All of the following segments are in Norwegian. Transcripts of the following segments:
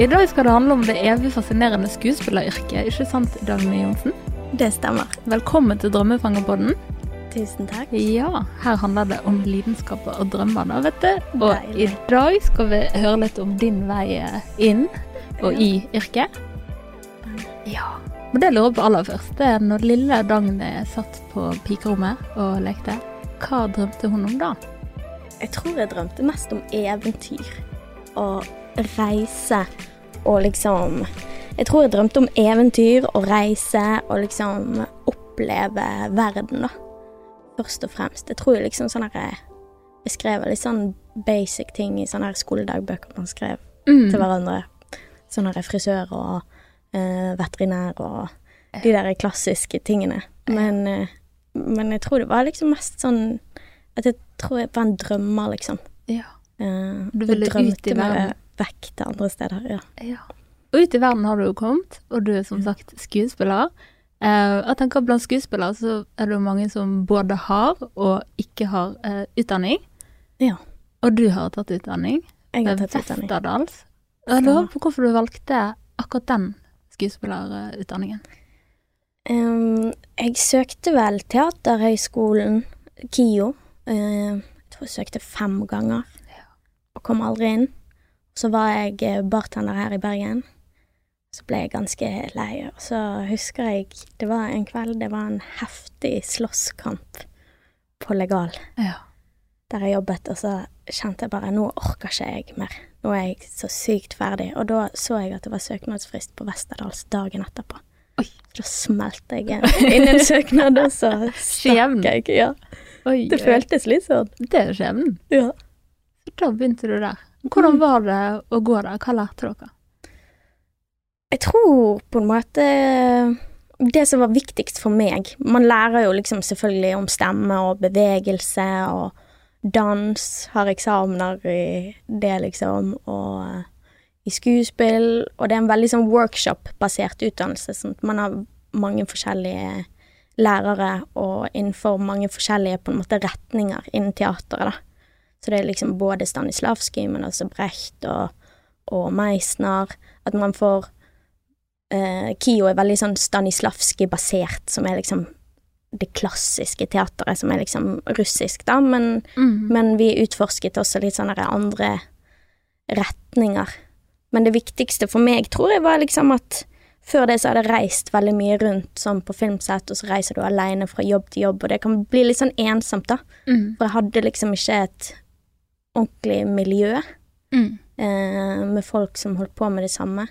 I dag skal det handle om det evig fascinerende skuespilleryrket, ikke sant, Dagny Johnsen? Det stemmer. Velkommen til Drømmefangerpodden. Tusen takk. Ja, her handler det om lidenskaper og drømmer, da, vet du. Og Deilig. i dag skal vi høre litt om din vei eh, inn og i yrket. Ja. Men det jeg lurer på aller først, det er når lille Dagny satt på pikerommet og lekte, hva drømte hun om da? Jeg tror jeg drømte mest om eventyr og reise og liksom Jeg tror jeg drømte om eventyr og reise og liksom oppleve verden, da. Først og fremst. Jeg tror liksom sånn her Jeg skrev litt sånn basic ting i sånne her skoledagbøker man skrev Mm. til hverandre. Sånn her frisør og uh, veterinær og de der klassiske tingene. Men, uh, men jeg tror det var liksom mest sånn At jeg tror jeg var en drømmer, liksom. Ja. Eh, Du ville ut i verden. Vekk til andre steder. Ja. Ja. Og ut i verden har du jo kommet, og du er som sagt skuespiller. Eh, jeg tenker Blant skuespillere så er det jo mange som både har og ikke har uh, utdanning. Ja. Og du har tatt utdanning Jeg har ved tatt utdanning. Jeg lurer på hvorfor du valgte akkurat den skuespillerutdanningen. Um, jeg søkte vel Teaterhøgskolen, KIO. Uh, jeg tror jeg søkte fem ganger, og kom aldri inn. Så var jeg eh, bartender her i Bergen. Så ble jeg ganske lei. Og så husker jeg det var en kveld det var en heftig slåsskamp på Legal, Ja. der jeg jobbet, og så kjente jeg bare nå orker ikke jeg mer. Nå er jeg så sykt ferdig. Og da så jeg at det var søknadsfrist på Westerdals dagen etterpå. Oi. Da smelte jeg inn en søknad, og så stakk jeg. Ja. Oi, Det føltes litt sånn. Det er skjebnen. Ja. Da begynte du der. Hvordan var det å gå der? Hva lærte dere? Jeg tror på en måte det som var viktigst for meg Man lærer jo liksom selvfølgelig om stemme og bevegelse og dans, har eksamener i det, liksom, og eh, i skuespill. Og det er en veldig sånn workshop-basert utdannelse, sånn at man har mange forskjellige lærere og innenfor mange forskjellige på en måte retninger innen teateret, da. Så det er liksom både Stanislavskij, men også Brecht og, og Meisner. At man får eh, KIO er veldig sånn Stanislavskij-basert, som er liksom det klassiske teateret, som er liksom russisk, da, men, Mm. men vi utforsket også litt sånne andre retninger. Men det viktigste for meg tror jeg var liksom at før det så hadde jeg reist veldig mye rundt sånn på filmsett, og så reiser du alene fra jobb til jobb, og det kan bli litt sånn ensomt, da. Mm. For jeg hadde liksom ikke et ordentlig miljø Mm. eh, med folk som holdt på med det samme.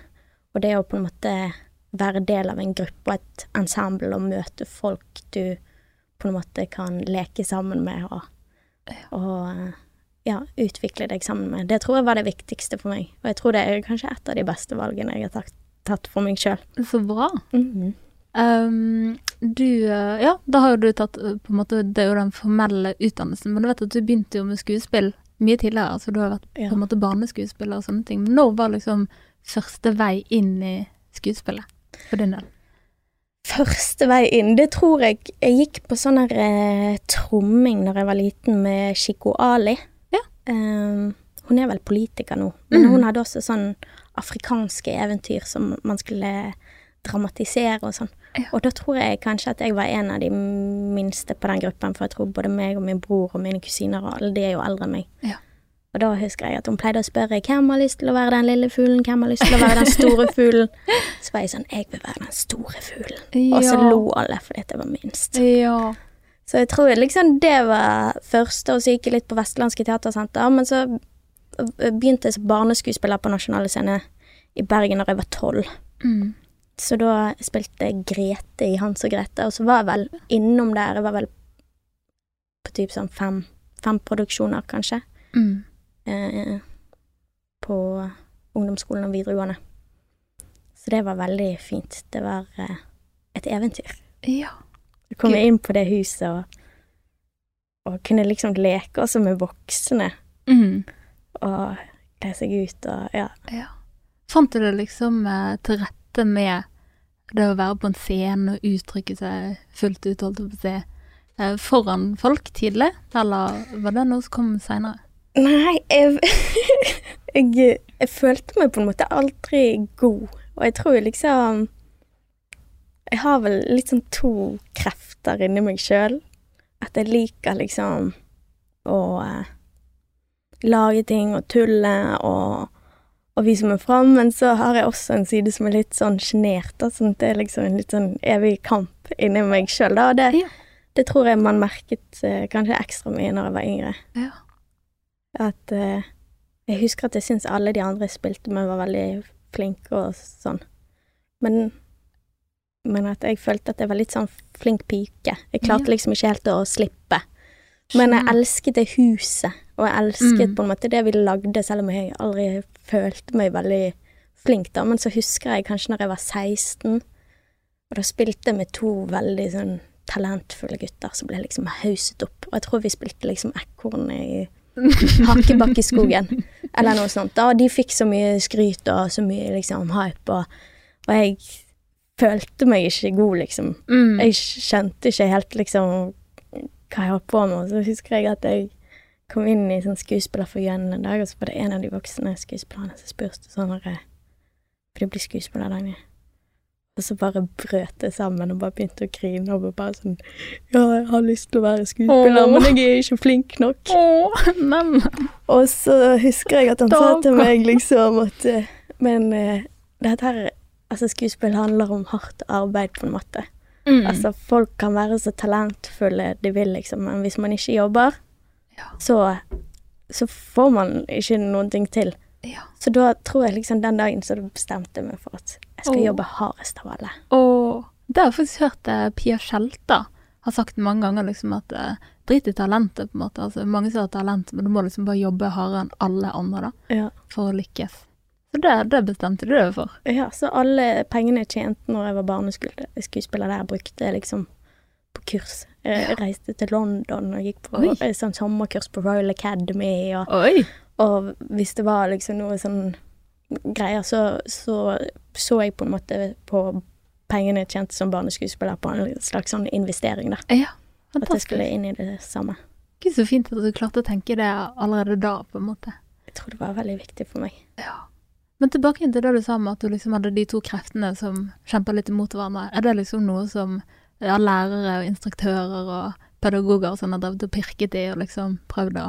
Og det å på en måte være del av en gruppe og et ensemble og møte folk du på en måte kan leke sammen med og, og eh, ja, utvikle deg sammen med. Det tror jeg var det viktigste for meg. Og jeg tror det er kanskje et av de beste valgene jeg har tatt, tatt for meg sjøl. Så bra. Mhm. Um, du eh, Ja, da har jo du tatt eh, på en måte Det er jo den formelle utdannelsen, men du vet at du begynte jo med skuespill mye tidligere, Altså du har vært på en måte barneskuespiller og sånne ting. Men når var liksom første vei inn i skuespillet for din del? Første vei inn, det tror jeg Jeg gikk på sånn her eh, tromming når jeg var liten med Shiko Ali. Ja. Um, hun er vel politiker nå, men mm. hun hadde også sånn afrikanske eventyr som man skulle dramatisere og sånn. Ja. Og da tror jeg kanskje at jeg var en av de minste på den gruppen, for jeg tror både meg og min bror og mine kusiner og alle de er jo eldre enn meg. Ja. Og da husker jeg at hun pleide å spørre hvem har lyst til å være den lille fuglen, hvem har lyst til å være den store fuglen. Så var jeg sånn, jeg vil være den store fuglen. Og så lo alle fordi jeg var minst. Ja. Så jeg tror liksom det var første, og så gikk jeg litt på Vestlandske Teatersenter. Men så begynte jeg som barneskuespiller på Nasjonale Scene i Bergen da jeg var tolv. Mm. Så da spilte Grete i Hans og Grete, og så var jeg vel innom der. Jeg var vel på typ sånn fem, fem produksjoner, kanskje, Mm. eh, på ungdomsskolen og videregående. Så det var veldig fint. Det var eh, et eventyr. Ja. å komme inn på det huset og, og kunne liksom leke også med voksne Mm. og kle seg ut og ja. ja. Fant du det liksom eh, til rette med det å være på en scene og uttrykke seg fullt ut, holdt jeg på å si, eh, foran folk tidlig, eller var det noe som kom seinere? Nei, jeg, jeg, jeg følte meg på en måte aldri god, og jeg tror liksom Jeg har vel litt sånn to krefter inni meg sjøl. At jeg liker liksom å eh, lage ting og tulle og, og vise meg fram, men så har jeg også en side som er litt sånn sjenert, sånn det er liksom en litt sånn evig kamp inni meg sjøl, da, og det, Ja. det tror jeg man merket eh, kanskje ekstra mye når jeg var yngre. Ja. At eh, Jeg husker at jeg syns alle de andre jeg spilte med, var veldig flinke og sånn. Men, men at jeg følte at jeg var litt sånn flink pike. Jeg klarte Ja. liksom ikke helt å slippe. Men jeg elsket det huset, og jeg elsket Mm. på en måte det vi lagde, selv om jeg aldri følte meg veldig flink da. Men så husker jeg kanskje når jeg var 16, og da spilte jeg med to veldig sånn talentfulle gutter som ble liksom hauset opp. Og jeg tror vi spilte liksom ekorn i Hakebakkeskogen, eller noe sånt. Da. Og de fikk så mye skryt og så mye liksom hype, og, og jeg følte meg ikke god, liksom. Mm. Jeg skjønte ikke helt liksom hva jeg holdt på med. Så husker jeg at jeg kom inn i sånn skuespillerforeningen en dag, og så var det en av de voksne skuespillerne som spurte sånn når For de blir skuespiller, Dagny. Og så bare brøt det sammen og bare begynte å grine og bare sånn Ja, jeg har lyst til å være skuespiller, Åh. men jeg er ikke flink nok. Åh, men Og så husker jeg at han sa til meg liksom at Men eh, dette her Altså, skuespill handler om hardt arbeid, på en måte. Mm. Altså, folk kan være så talentfulle de vil, liksom, men hvis man ikke jobber, Ja. så, så får man ikke noen ting til. Ja. Så da tror jeg liksom den dagen så bestemte jeg meg for at jeg skal Åh. jobbe hardest av alle. Og det har jeg faktisk hørt eh, Pia Skjelta har sagt mange ganger, liksom at eh, drit i talentet, på en måte. Altså, mange som har talent, men du må liksom bare jobbe hardere enn alle andre da, Ja. for å lykkes. Så det, det bestemte du deg for. ja, så alle pengene jeg tjente når jeg var barneskuespiller der, brukte jeg liksom på kurs. Jeg reiste til London og gikk på Oi. sånn sommerkurs på Royal Academy, og, og hvis det var liksom noe sånn greier, så, så så jeg på en måte på pengene jeg tjente som barneskuespiller på en slags sånn investering, da. Ja, fantastisk. At jeg skulle inn i det samme. Gud, så fint at du klarte å tenke det allerede da, på en måte. Jeg tror det var veldig viktig for meg. Ja. Men tilbake til det du sa med at du liksom hadde de to kreftene som kjemper litt imot hverandre. Er det liksom noe som ja, lærere og instruktører og pedagoger som har drevet og pirket i og liksom prøvd å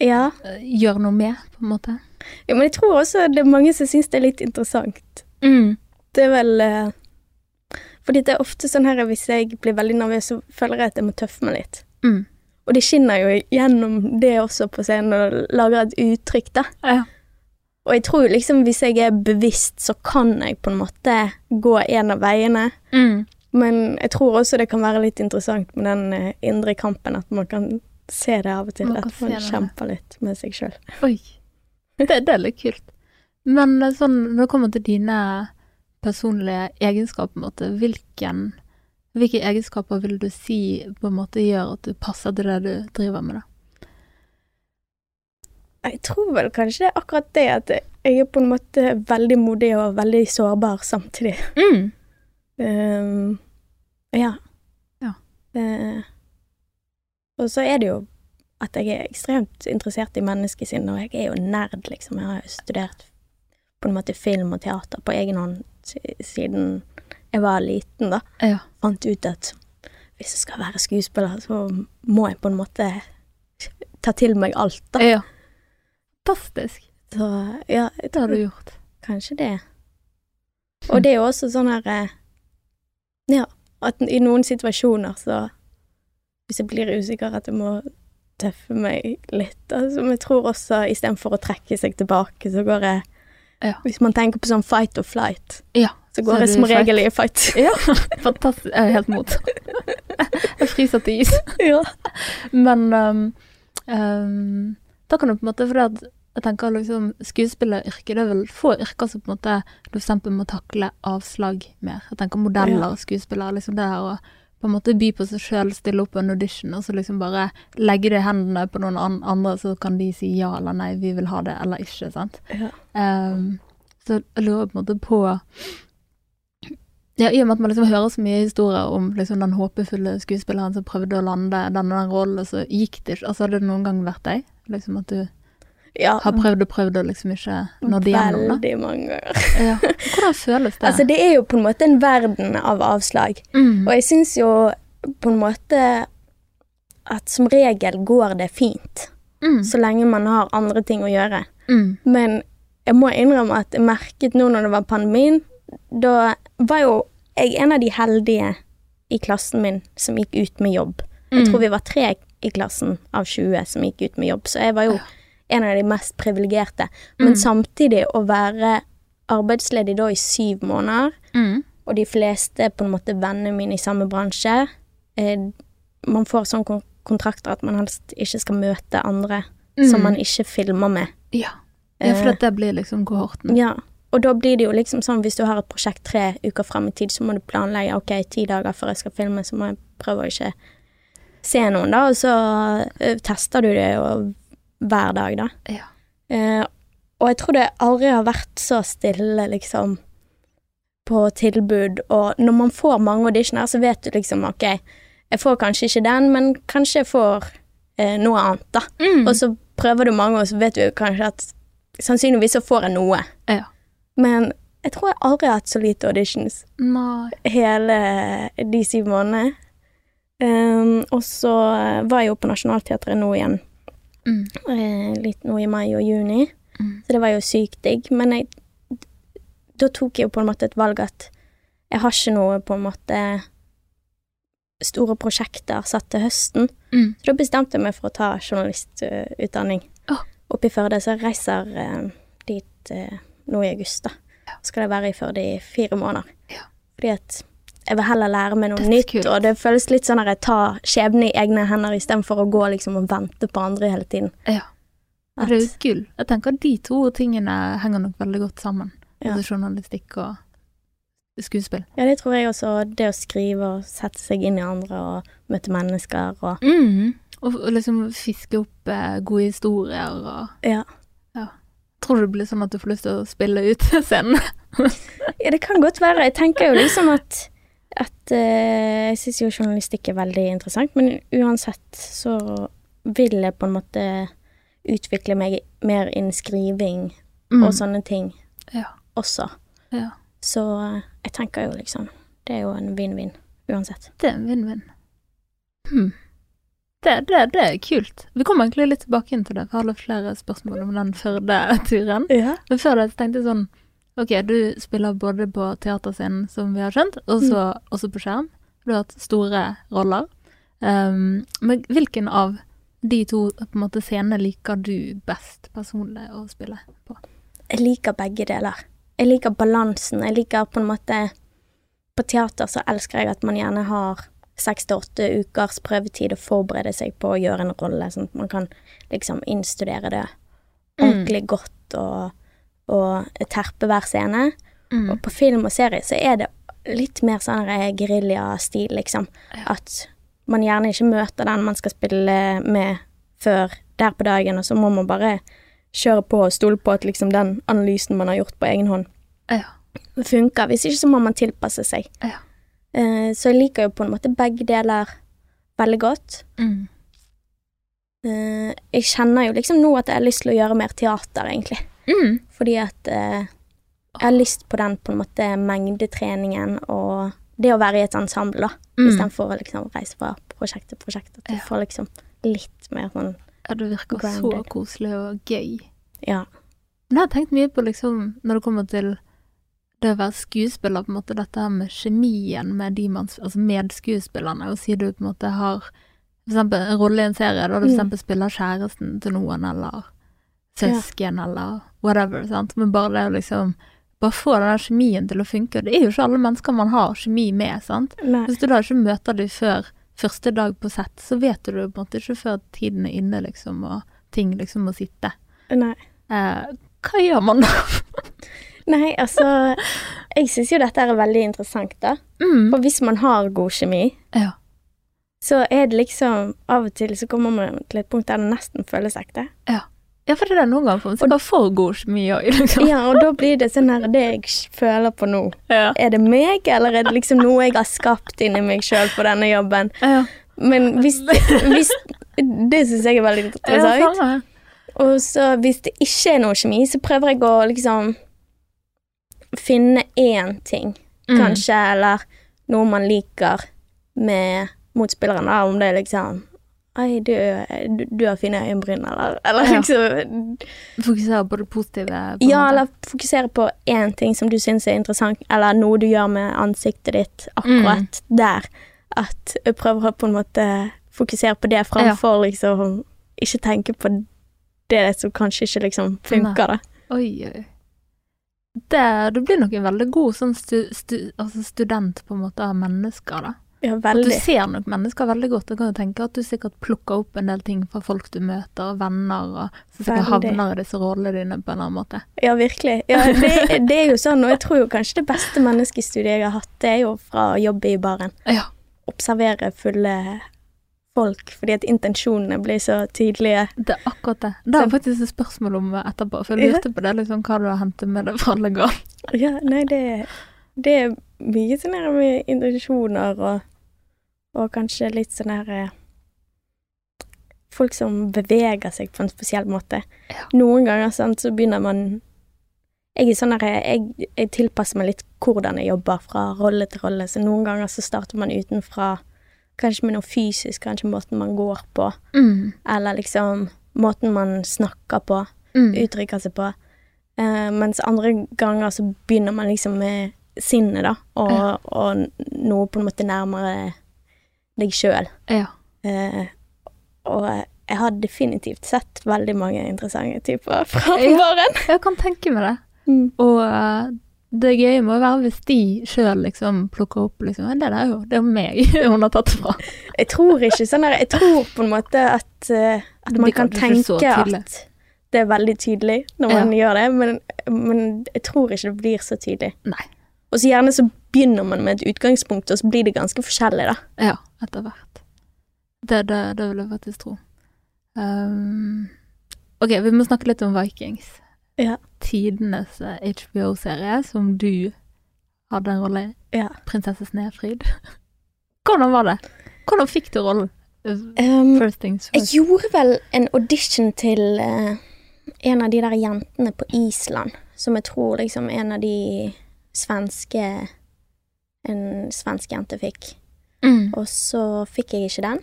Ja, eh, gjøre noe med, på en måte? ja men jeg tror også det er mange som syns det er litt interessant. Mm. Det er vel eh, Fordi det er ofte sånn her hvis jeg blir veldig nervøs, så føler jeg at jeg må tøffe meg litt. Mm. Og det skinner jo gjennom det også på scenen, og lager et uttrykk, da. Ja. Og jeg tror liksom hvis jeg er bevisst, så kan jeg på en måte gå en av veiene. Mm. Men jeg tror også det kan være litt interessant med den eh, indre kampen, at man kan se det av og til. Man At man kjemper litt med seg sjøl. Oi. Det, det er litt kult. Men eh, sånn, når det kommer til dine personlige egenskaper, på en måte, hvilken, hvilke egenskaper vil du si på en måte gjør at du passer til det du driver med, da? Jeg tror vel kanskje det er akkurat det at jeg er på en måte veldig modig og veldig sårbar samtidig. Mm. Um, ja. Ja. Uh, og så er det jo at jeg er ekstremt interessert i menneskesinn, og jeg er jo nerd, liksom. Jeg har jo studert på en måte film og teater på egen hånd siden jeg var liten, da. Ja. Fant ut at hvis jeg skal være skuespiller, så må jeg på en måte ta til meg alt, da. ja. Fantastisk. Så ja, Det har du gjort. kanskje det. Og det er jo også sånn her eh, Ja, at i noen situasjoner så Hvis jeg blir usikker, at jeg må tøffe meg litt. Altså, men jeg tror også istedenfor å trekke seg tilbake, så går jeg Ja. Hvis man tenker på sånn fight or flight, Ja. så Så går så jeg som regel i fight. Ja, fantastisk. Jeg er helt mot. Jeg fryser til is. ja. Men um, um, da kan du på en måte For at jeg tenker liksom skuespilleryrket, det er vel få yrker som på en måte du f.eks. må takle avslag mer. Jeg tenker modeller og skuespillere, liksom det her å på en måte by på seg sjøl, stille opp en audition, og så liksom bare legge det i hendene på noen an andre, så kan de si ja eller nei, vi vil ha det eller ikke, sant. Ja. Um, så jeg lurer på en måte på ja, I og med at man liksom hører så mye historier om liksom den håpefulle skuespilleren som prøvde å lande denne den rollen, så gikk det ikke. Altså, hadde det noen gang vært deg? Liksom at du Ja, har prøvd og prøvd og liksom ikke nådd igjennom, da. veldig mange ganger. Ja. Hvordan føles det? Altså, det er jo på en måte en verden av avslag. mm. Og jeg syns jo på en måte at som regel går det fint, Mm. så lenge man har andre ting å gjøre. Mm. Men jeg må innrømme at jeg merket nå når det var pandemien, da var jo jeg en av de heldige i klassen min som gikk ut med jobb. Jeg Mm. tror vi var tre i klassen av 20 som gikk ut med jobb, så jeg var jo en av de mest privilegerte. Men Mm. samtidig å være arbeidsledig da i syv måneder, Mm. og de fleste på en måte vennene mine i samme bransje, eh, man får sånne kontrakter at man helst ikke skal møte andre som Mm. man ikke filmer med. Ja. ja, for Eh, det blir liksom kohorten. Ja, og da blir det jo liksom sånn hvis du har et prosjekt tre uker frem i tid, så må du planlegge ok, ti dager før jeg skal filme, så må jeg prøve å ikke se noen, da, og så eh, tester du det jo hver dag, da. Ja. Eh, og jeg tror det aldri har vært så stille, liksom, på tilbud, og når man får mange auditioner, så vet du liksom ok, jeg får kanskje ikke den, men kanskje jeg får eh, noe annet, da. Mm. Og så prøver du mange, og så vet du kanskje at sannsynligvis så får jeg noe. Ja. Men jeg tror jeg aldri har hatt så lite auditions Nei. hele de syv månedene. Um, og så var jeg jo på Nationaltheatret nå igjen, Mm. eh, litt nå i mai og juni, Mm. så det var jo sykt digg. Men jeg, da tok jeg jo på en måte et valg at jeg har ikke noe på en måte store prosjekter satt til høsten. Mm. Så da bestemte jeg meg for å ta journalistutdanning Oh. oppe i Førde. Så jeg reiser eh, dit eh, nå i august, da. Skal jeg være i Førde i fire måneder. Ja. Fordi at jeg vil heller lære meg noe nytt, Dødskult. og det føles litt sånn at jeg tar skjebnen i egne hender istedenfor å gå liksom og vente på andre hele tiden. Ja. At, Det er jo gull. Jeg tenker at de to tingene henger nok veldig godt sammen. Ja. Altså journalistikk og skuespill. ja, det tror jeg også. Det å skrive og sette seg inn i andre og møte mennesker og Mm. Og, og liksom fiske opp eh, gode historier og Ja. Tror du det blir sånn at du får lyst til å spille ut scenen? Ja, det kan godt være. Jeg tenker jo liksom at, at eh, Jeg syns jo journalistikk er veldig interessant, men uansett så vil jeg på en måte utvikle meg mer innen skriving og sånne ting Ja. også. ja. Så eh, jeg tenker jo liksom Det er jo en vinn-vinn uansett. Det er en vinn-vinn. Hm. Det, det, det er kult. Vi kommer egentlig litt tilbake inn til det, for jeg har flere spørsmål om den Førde-turen. Ja. Men før det tenkte jeg sånn Ok, du spiller både på teaterscenen, som vi har skjønt, og så også på skjerm. Du har hatt store roller. Um, men hvilken av de to på en måte scenene liker du best personlig å spille på? Jeg liker begge deler. Jeg liker balansen. Jeg liker på en måte På teater så elsker jeg at man gjerne har seks til åtte ukers prøvetid å forberede seg på å gjøre en rolle, sånn at man kan liksom innstudere det ordentlig godt og, og terpe hver scene. Mm. Og på film og serie så er det litt mer sånn her geriljastil, liksom. Ja. At man gjerne ikke møter den man skal spille med før der på dagen, og så må man bare kjøre på og stole på at liksom den analysen man har gjort på egen hånd, Ja. funker. Hvis ikke så må man tilpasse seg. Ja. Eh, så jeg liker jo på en måte begge deler veldig godt. Mm. Eh, jeg kjenner jo liksom nå at jeg har lyst til å gjøre mer teater, egentlig. Mm. Fordi at eh, jeg har lyst på den på en måte mengdetreningen og det å være i et ensemble, da. Mm. Istedenfor å liksom reise fra prosjekt til prosjekt. At du Ja. får liksom litt mer sånn Ja, det virker så koselig og gøy. Ja. Men jeg har tenkt mye på liksom, når det kommer til det å være skuespiller, på en måte dette her med kjemien med de man, altså medskuespillerne, og si du på en måte har for eksempel en rolle i en serie, da du for Mm. eksempel spiller kjæresten til noen, eller søsken, eller whatever, sant, men bare det å liksom bare få den der kjemien til å funke, det er jo ikke alle mennesker man har kjemi med, sant. Nei. Hvis du da ikke møter dem før første dag på sett, så vet du det på en måte ikke før tiden er inne, liksom, og ting liksom må sitte. Nei. Eh, hva gjør man da? Nei, altså Jeg syns jo dette er veldig interessant, da. Mm. For hvis man har god kjemi, Ja. så er det liksom Av og til så kommer man til et punkt der det nesten føles ekte. ja, for det er det noen ganger som skal for god kjemi òg, liksom. Ja, og da blir det sånn her Det jeg føler på nå, Ja. er det meg, eller er det liksom noe jeg har skapt inni meg sjøl på denne jobben? Ja. Men hvis, hvis Det syns jeg er veldig interessant. Ja, Og så hvis det ikke er noe kjemi, så prøver jeg å liksom finne én ting, Mm. kanskje, eller noe man liker med motspilleren, da, om det er liksom Oi, du, du, har fine øyenbryn, eller, eller Ja. liksom Fokusere på det positive. på Ja, eller fokusere på én ting som du syns er interessant, eller noe du gjør med ansiktet ditt akkurat Mm. der. At jeg prøver å på en måte fokusere på det framfor liksom ikke tenke på det som kanskje ikke liksom funker, da. Oi, oi. Det, du blir nok en veldig god sånn stu, stu, altså student på en måte av mennesker, da. Ja, At du ser nok mennesker veldig godt. Og kan jo tenke at du sikkert plukker opp en del ting fra folk du møter, og venner, og som sikkert Veldig. havner i disse rollene dine på en eller annen måte. Ja, virkelig. Ja, det, det er jo sånn, og jeg tror jo kanskje det beste menneskestudiet jeg har hatt, det er jo fra å jobbe i baren. Ja. Observere fulle folk, fordi at intensjonene blir så tydelige. Det er akkurat det. Det er faktisk et spørsmål om etterpå, for jeg lurte på det, liksom, hva du har hentet med deg fra legal. Ja, nei, det, det er mye sånn med intensjoner og, og kanskje litt sånn her eh, Folk som beveger seg på en spesiell måte. Ja. Noen ganger sant, så begynner man Jeg er sånn her, jeg, jeg tilpasser meg litt hvordan jeg jobber fra rolle til rolle, så noen ganger så starter man utenfra, kanskje med noe fysisk, kanskje måten man går på, Mm. eller liksom måten man snakker på Mm. uttrykker seg på. Uh, mens andre ganger så begynner man liksom med sinnet, da, og, Ja. og noe på en måte nærmere deg sjøl. Ja. Eh, og jeg har definitivt sett veldig mange interessante typer fra Ja. Jeg kan tenke meg det. Mm. Og eh, det gøye må være hvis de sjøl liksom plukker opp liksom Det er jo det er meg hun har tatt fra. Jeg tror ikke sånn der Jeg tror på en måte at, eh, at man kan så tenke at det er veldig tydelig når man gjør det, men, men jeg tror ikke det blir så tydelig. Nei. Og så gjerne så begynner man med et utgangspunkt, og så blir det ganske forskjellig, da. Ja, etter hvert. Det, det, det vil jeg faktisk tro. Um, ok, vi må snakke litt om Vikings. Ja. Tidenes eh, HBO-serie som du hadde en rolle i. Ja. Prinsesse Snefrid. Hvordan var det? Hvordan fikk du rollen? Um, First things jeg gjorde vel en audition til uh, en av de der jentene på Island, som jeg tror liksom en av de svenske En svensk jente fikk. Mm. Og så fikk jeg ikke den.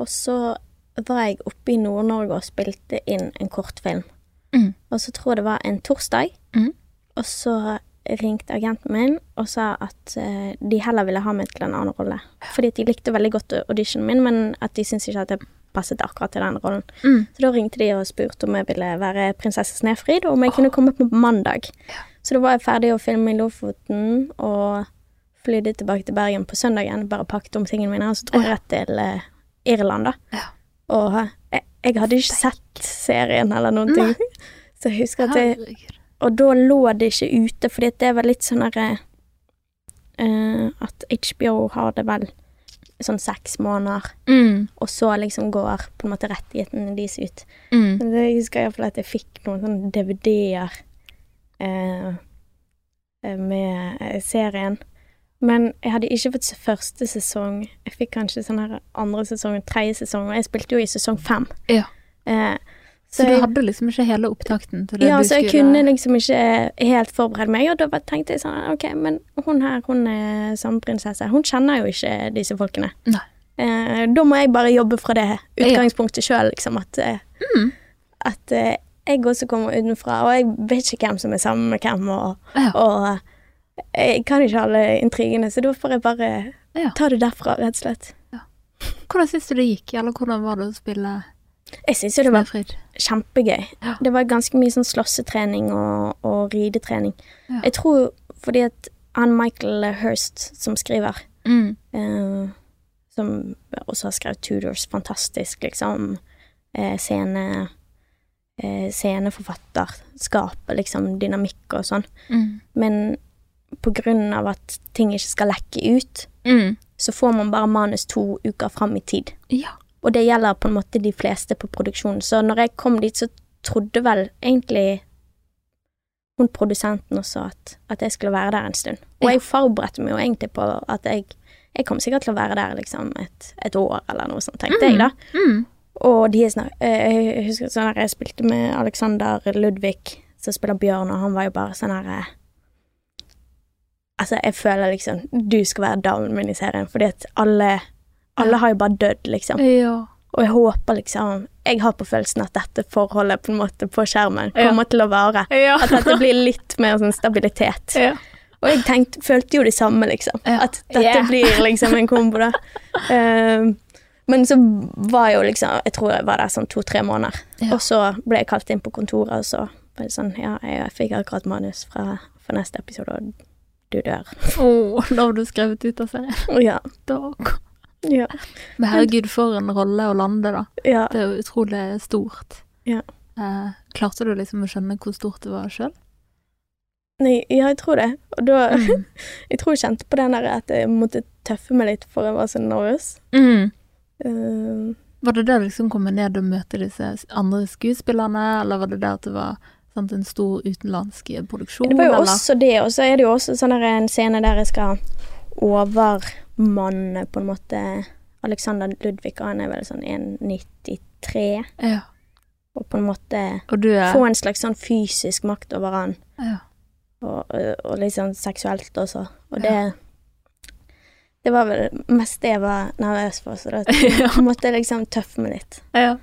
Og så var jeg oppe i Nord-Norge og spilte inn en kortfilm. Mm. Og så tror jeg det var en torsdag. Mm. Og så ringte agenten min og sa at uh, de heller ville ha meg til en annen rolle. Fordi de likte veldig godt auditionen min, men at de syntes ikke at jeg passet akkurat til den rollen. Mm. Så da ringte de og spurte om jeg ville være prinsesse Snefrid, og om jeg kunne komme på mandag. Så da var jeg ferdig å filme i Lofoten og flydde tilbake til Bergen på søndagen. Bare pakket om tingene mine, og så dro jeg rett til eh, Irland, da. Ja. Og eh, jeg, jeg hadde ikke sett serien eller noen ting. Så jeg husker at jeg, Og da lå det ikke ute, fordi det var litt sånn derre eh, At HBO har det vel sånn seks måneder, Mm. og så liksom går på en måte rettighetene deres ut. Mm. Men jeg husker iallfall at jeg fikk noen sånne DVD-er eh, eh, med eh, serien. Men jeg hadde ikke fått første sesong. Jeg fikk kanskje sånn her andre sesong tredje sesong, og jeg spilte jo i sesong fem. Ja. Eh, Så, du jeg- hadde liksom ikke hele opptakten til det ja, du så jeg kunne liksom ikke helt forberede meg, og da tenkte jeg sånn Ok, men hun her, hun er samprinsesse. Hun kjenner jo ikke disse folkene. Nei. Eh, da må jeg bare jobbe fra det utgangspunktet sjøl, liksom. At, eh, Mm. at eh, jeg også kommer utenfra, og jeg vet ikke hvem som er sammen med hvem, og, Ja. og jeg kan ikke alle intrigene, så da får jeg bare Ja. ta det derfra, rett og slett. Hvordan syns du det gikk, eller hvordan var det å spille Jeg syns jo det var kjempegøy. Ja. Det var ganske mye sånn slåssetrening og, og ridetrening. Ja. Jeg tror fordi at han Michael Hirst som skriver, Mm. eh, som også har skrevet Tudors, fantastisk, liksom, eh, scene, eh, sceneforfatterskap, liksom, dynamikk og sånn. Mm. Men av at ting ikke skal lekke ut, Mm. så får man bare manus to uker fram i tid. Ja. Og det gjelder på en måte de fleste på produksjonen. Så når jeg kom dit, så trodde vel egentlig hun produsenten også at, at jeg skulle være der en stund. Og Ja. jeg forberedte meg jo egentlig på at jeg, jeg kom sikkert til å være der liksom et, et år eller noe sånt, tenkte jeg da. Mm. Og de er sånn Jeg husker sånn jeg spilte med Alexander Ludvig, som spiller Bjørn, og han var jo bare sånn her eh, Altså, jeg føler liksom du skal være damen min i serien, fordi at alle Alle har jo bare dødd, liksom. Ja. Og jeg håper liksom Jeg har på følelsen at dette forholdet på en måte på skjermen Ja. kommer til å vare. Ja. At dette blir litt mer sånn stabilitet. ja. Og jeg tenkte, følte jo det samme, liksom. Ja. At dette Yeah. blir liksom en kombo, da. Um, men så var jo liksom Jeg tror jeg var der sånn to-tre måneder. Ja. Og så ble jeg kalt inn på kontoret, og så var det sånn Ja, jeg fikk akkurat manus fra, for neste episode, og du dør. Å, da var du skrevet ut av serien. Ja. Da. Ja. Men herregud, for en rolle å lande, da. ja. Det er jo utrolig stort. Ja. Eh, klarte du liksom å skjønne hvor stort det var sjøl? Nei, ja, jeg tror det. Og da Mm. Jeg tror jeg kjente på den der at jeg måtte tøffe meg litt, for jeg var så nervøs. Mm. Uh, Var det det liksom komme ned og møte disse andre skuespillerne, eller var det det at det var sant, en stor utenlandsk produksjon, Det var jo eller? også det, og så er det jo også sånn en scene der jeg skal overmanne på en måte Alexander Ludvig, og han er vel sånn 1,93, Ja. og på en måte er få en slags sånn fysisk makt over han, ja. og, og litt sånn seksuelt også. Og det Ja. Det var vel mest det jeg var nervøs for, så da måtte jeg liksom tøffe meg litt. ja.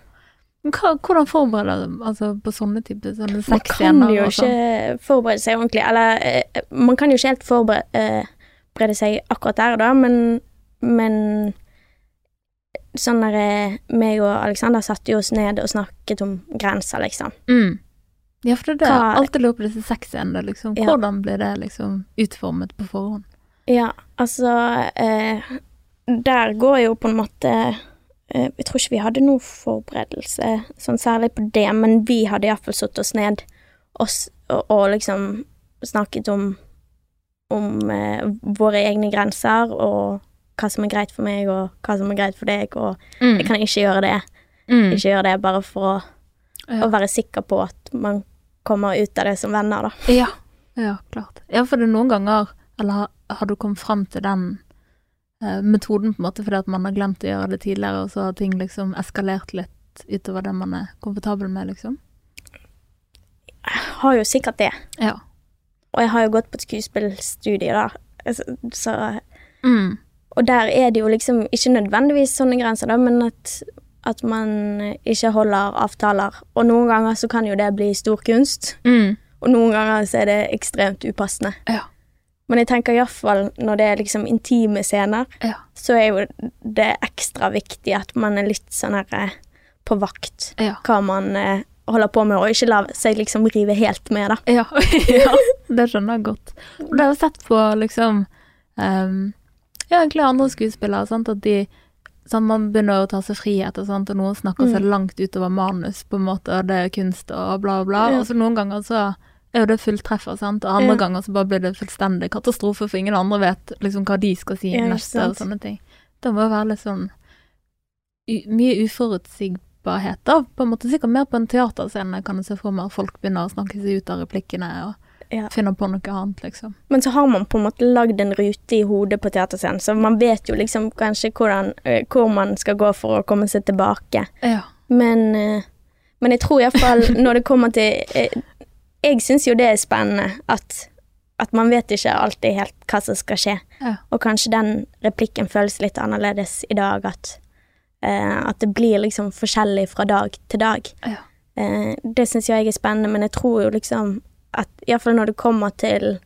Hva, hvordan forbereder du altså, på sånne typer sånne Man kan sexscener jo og sånn? ikke forberede seg ordentlig, eller eh, man kan jo ikke helt forberede eh, seg akkurat der, da, men, men sånn der eh, meg og Alexander satte jo oss ned og snakket om grenser, liksom. Mm. Ja, for det er det. Hva- Alltid lurer på disse sexscenene, liksom. Ja. Hvordan blir det liksom utformet på forhånd? Ja, altså eh, Der går jo på en måte Jeg tror ikke vi hadde noe forberedelse sånn særlig på det, men vi hadde iallfall satt oss ned og, og, liksom snakket om om eh, våre egne grenser og hva som er greit for meg, og hva som er greit for deg, og Mm. jeg kan ikke gjøre det. Mm. Ikke gjøre det bare for å, Ja. å være sikker på at man kommer ut av det som venner, da. Ja. ja, klart. Ja, for det er noen ganger Eller har, har du kommet fram til den eh, metoden på en måte fordi at man har glemt å gjøre det tidligere, og så har ting liksom eskalert litt utover det man er komfortabel med, liksom? Jeg har jo sikkert det. Ja. Og jeg har jo gått på et skuespillstudie, da. Altså, Så, Mm. og der er det jo liksom ikke nødvendigvis sånne grenser, da, men at, at man ikke holder avtaler. Og noen ganger så kan jo det bli stor kunst, Mm. og noen ganger så er det ekstremt upassende. Ja. Men jeg tenker iallfall når det er liksom intime scener, Ja. så er jo det ekstra viktig at man er litt sånn her eh, på vakt Ja. hva man eh, holder på med, og ikke la seg liksom rive helt med, da. Ja, ja, det skjønner jeg godt. Og det har jeg sett på liksom um, Ja, egentlig andre skuespillere, sant, at de sånn, Man begynner å ta seg friheter, sant, og noen snakker seg Mm. langt utover manus, på en måte, og det er kunst og bla, bla. Og så noen ganger så er jo det fulltreffer, sant, og andre Ja. ganger så bare blir det fullstendig katastrofe, for ingen andre vet liksom hva de skal si Ja, neste, og sånne ting. Det må jo være litt sånn mye uforutsigbarhet, da. På en måte sikkert mer på en teaterscene, kan jeg se for meg, at folk begynner å snakke seg ut av replikkene og Ja. finner på noe annet, liksom. Men så har man på en måte lagd en rute i hodet på teaterscenen, så man vet jo liksom kanskje hvordan, hvor man skal gå for å komme seg tilbake. Ja. Men, men jeg tror iallfall når det kommer til Jeg syns jo det er spennende at, at man vet ikke alltid helt hva som skal skje. Ja. Og kanskje den replikken føles litt annerledes i dag, at, eh, at det blir liksom forskjellig fra dag til dag. Ja. Eh, det syns jeg er spennende, men jeg tror jo liksom at iallfall når det kommer til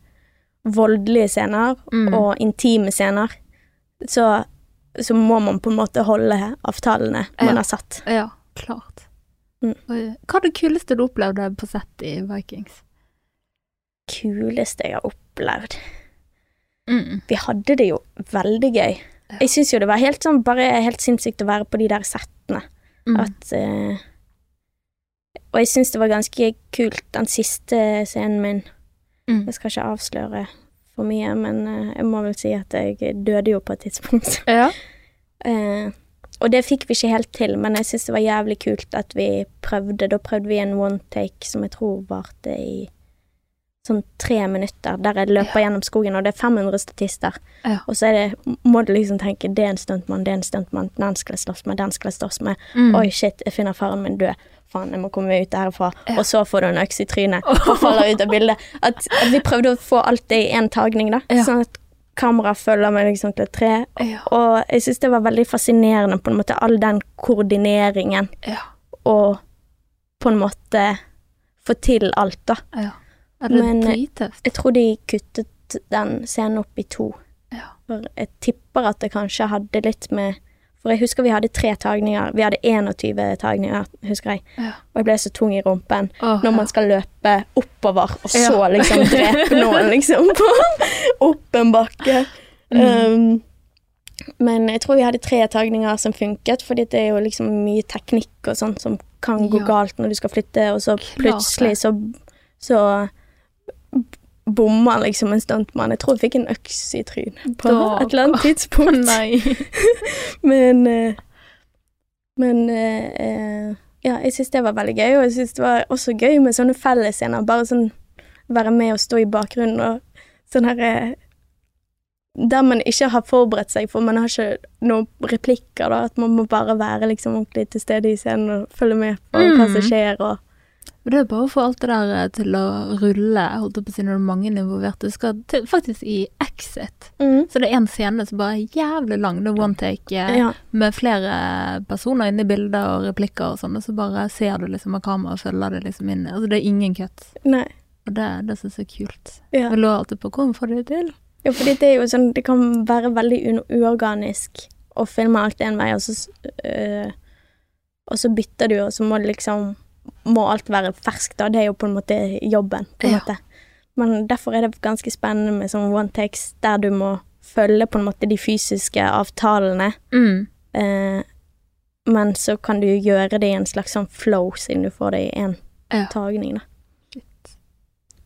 voldelige scener Mm. og intime scener, så, så må man på en måte holde avtalene man Ja. har satt. Ja, klart. Mm. Hva er det kuleste du opplevde på sett i Vikings? Kuleste jeg har opplevd. Mm. Vi hadde det jo veldig gøy. Ja. Jeg syns jo det var helt sånn bare helt sinnssykt å være på de der settene. Mm. At uh, Og jeg syns det var ganske kult, den siste scenen min. Mm. Jeg skal ikke avsløre for mye, men uh, jeg må vel si at jeg døde jo på et tidspunkt. Ja. Eh, og det fikk vi ikke helt til, men jeg syns det var jævlig kult at vi prøvde. Da prøvde vi en one take som jeg tror varte i sånn tre minutter der jeg løper Ja. gjennom skogen, og det er 500 statister. Ja. Og så er det, må du liksom tenke det er en stuntmann, det er en stuntmann, den skal jeg slåss med, den skal jeg slåss med. Mm. Oi, shit, jeg finner faren min død. Faen, jeg må komme meg ut herfra. Ja. Og så får du en øks i trynet og faller ut av bildet. At, at vi prøvde å få alt det i én tagning, da. Sånn at kameraet følger meg liksom til et tre. Ja. Og jeg syns det var veldig fascinerende, på en måte, all den koordineringen Ja. og på en måte få til alt, da. ja. Men, dritøft. Jeg tror de kuttet den scenen opp i to. For jeg tipper at det kanskje hadde litt med For jeg husker vi hadde tre tagninger. Vi hadde 21 tagninger, husker jeg. Ja. Og jeg ble så tung i rumpen oh, når man skal løpe oppover, og så Ja. liksom drepe noen, liksom, på, opp en bakke. Mm. Um, men jeg tror vi hadde tre tagninger som funket, fordi det er jo liksom mye teknikk og sånt som kan gå Ja. galt når du skal flytte, og så plutselig så, så bommer liksom en stuntmann. Jeg tror jeg fikk en øks i trynet på Da- et eller annet tidspunkt. Men eh, Men eh, eh, ja, jeg syns det var veldig gøy, og jeg syns det var også gøy med sånne fellesscener. Bare sånn være med og stå i bakgrunnen og sånn her eh, Der man ikke har forberedt seg, for man har ikke noen replikker, da. At man må bare være liksom ordentlig til stede i scenen og følge med på hva Mm. som skjer, og Men Det er bare å få alt det der eh, til å rulle, holdt på å si, når det er mange involverte. Du skal til, faktisk i Exit, mm. så det er en scene som bare er jævlig lang. Det er one take eh, Ja. med flere personer inne i bildet og replikker og sånn, og så bare ser du liksom av kameraet og følger det liksom inn. Altså det er ingen cut. Nei. Og det, det syns jeg er kult. Ja. Jeg lurer alltid på hvordan får du det til? Ja, fordi det er jo sånn Det kan være veldig uorganisk å filme alt én vei, og så øh, Og så bytter du, og så må du liksom Må alt være ferskt, da. Det er jo på en måte jobben, på en Ja. måte. Men derfor er det ganske spennende med sånn one takes der du må følge på en måte de fysiske avtalene, Mm. eh, men så kan du gjøre det i en slags sånn flow, siden du får det i én Ja. tagning, da. Shit.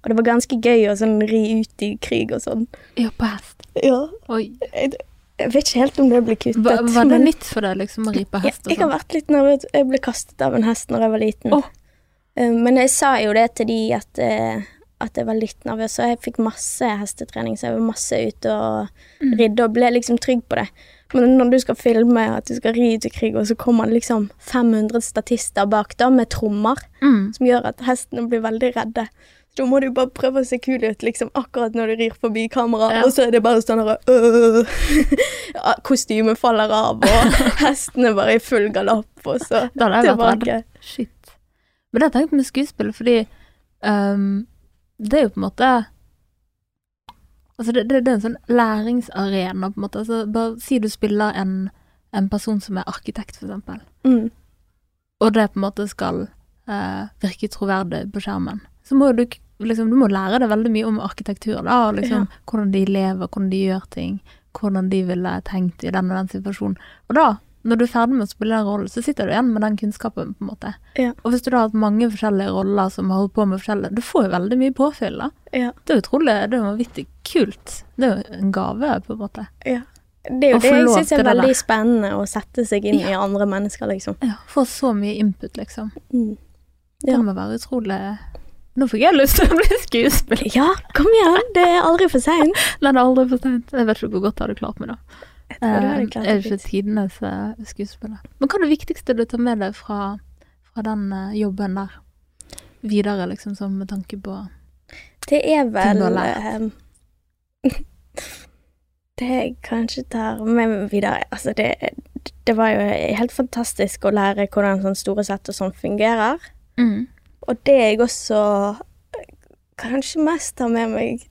Og det var ganske gøy å sånn ri ut i krig og sånn. Ja, på hest. Ja. Oi. Jeg, vet ikke helt om det blir kuttet. Var, var det men nytt for deg, liksom, å ri på hest Ja, jeg har sånn? vært litt nervøs. Jeg ble kastet av en hest når jeg var liten. Eh, Men jeg sa jo det til de at, eh, at jeg var litt nervøs, og jeg fikk masse hestetrening, så jeg var masse ute og Mm. ridde og ble liksom trygg på det. Men når du skal filme at du skal ri i krig, og så kommer det liksom 500 statister bak da med trommer, Mm. som gjør at hestene blir veldig redde. Da må du bare prøve å se kul ut liksom akkurat når du rir forbi kamera, Ja. og så er det bare sånn her øh, Kostymet faller av, og hestene bare i full galopp, og så Da hadde jeg vært redd. tilbake. Shit. Men det har jeg tenkt med skuespill, fordi um, det er jo på en måte Altså, det, det, det er en sånn læringsarena, på en måte. Altså, bare si du spiller en, en person som er arkitekt, for eksempel, Mm. og det på en måte skal eh, virke troverdig på skjermen. Så må du liksom, du må lære deg veldig mye om arkitektur, da, og liksom hvordan de lever, hvordan de gjør ting, hvordan de ville tenkt i den og den situasjonen. Og da, når du er ferdig med å spille den rollen, så sitter du igjen med den kunnskapen, på en måte. Ja. Og hvis du da har hatt mange forskjellige roller som har holdt på med forskjellige Du får jo veldig mye påfyll, da. Ja. Det er utrolig, det er vanvittig kult. Det er jo en gave, på en måte. ja. Det er jo det jeg syns er veldig der. spennende, å sette seg inn Ja. i andre mennesker, liksom. Ja, Få så mye input, liksom. Mm. Det må være utrolig Nå fikk jeg lyst til å bli skuespiller. Ja, kom igjen! Det er aldri for seint. Det er aldri for sent. Jeg vet ikke hvor godt jeg hadde klart meg, da. Jeg tror du hadde Eh, klart er det ikke fint. tidenes eh, skuespiller. Men hva er det viktigste du tar med deg fra, fra den eh, jobben der? Videre, liksom, som med tanke på Det er vel Det jeg kanskje tar med meg videre Altså, det, det var jo helt fantastisk å lære hvordan sånne store sett og sånn fungerer. mm. Og det jeg også kanskje mest tar med meg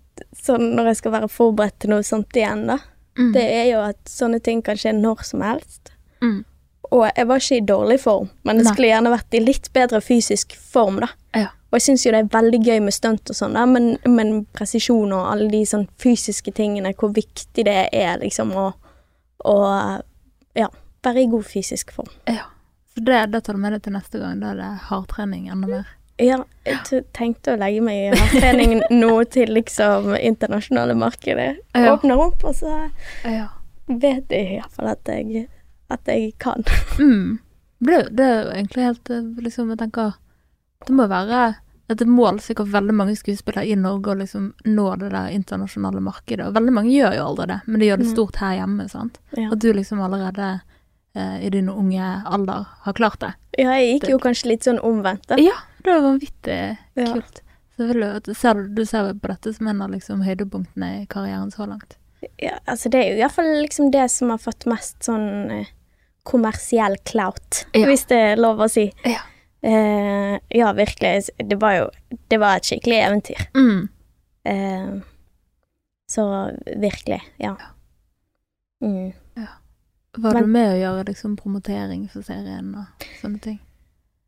sånn når jeg skal være forberedt til noe sånt igjen, da, Mm. det er jo at sånne ting kan skje når som helst. Mm. Og jeg var ikke i dårlig form, men jeg skulle gjerne vært i litt bedre fysisk form, da. Ja. Og jeg syns jo det er veldig gøy med stunt og sånn, men, men presisjon og alle de sånn fysiske tingene, hvor viktig det er liksom å, å ja, være i god fysisk form. Ja. Så det, det tar du med deg til neste gang. Da er det hardtrening enda mer. Ja, jeg tenkte å legge meg i hardtrening nå til liksom internasjonale markedet. Ja. Åpner opp, og så Ja. vet jeg iallfall at jeg, at jeg kan. Mm. Det, det er jo egentlig helt eh, liksom, Jeg tenker Det må være et mål sikkert veldig mange skuespillere i Norge å liksom nå det der internasjonale markedet. Og veldig mange gjør jo aldri det, men de gjør det Mm. stort her hjemme, sant. Ja. At du liksom allerede eh, i din unge alder har klart det. ja, jeg gikk jo kanskje litt sånn omvendt, da. Ja, det var vanvittig Ja. kult. Du, ser, du- ser på dette som en av liksom høydepunktene i karrieren så langt. Ja, altså det er jo iallfall liksom det som har fått mest sånn eh, kommersiell clout, Ja. hvis det er lov å si. Ja. Eh, ja, virkelig. Det var jo Det var et skikkelig eventyr. Mm. Eh, så virkelig, ja. Mm. Var Men- du med å gjøre liksom promotering for serien og sånne ting?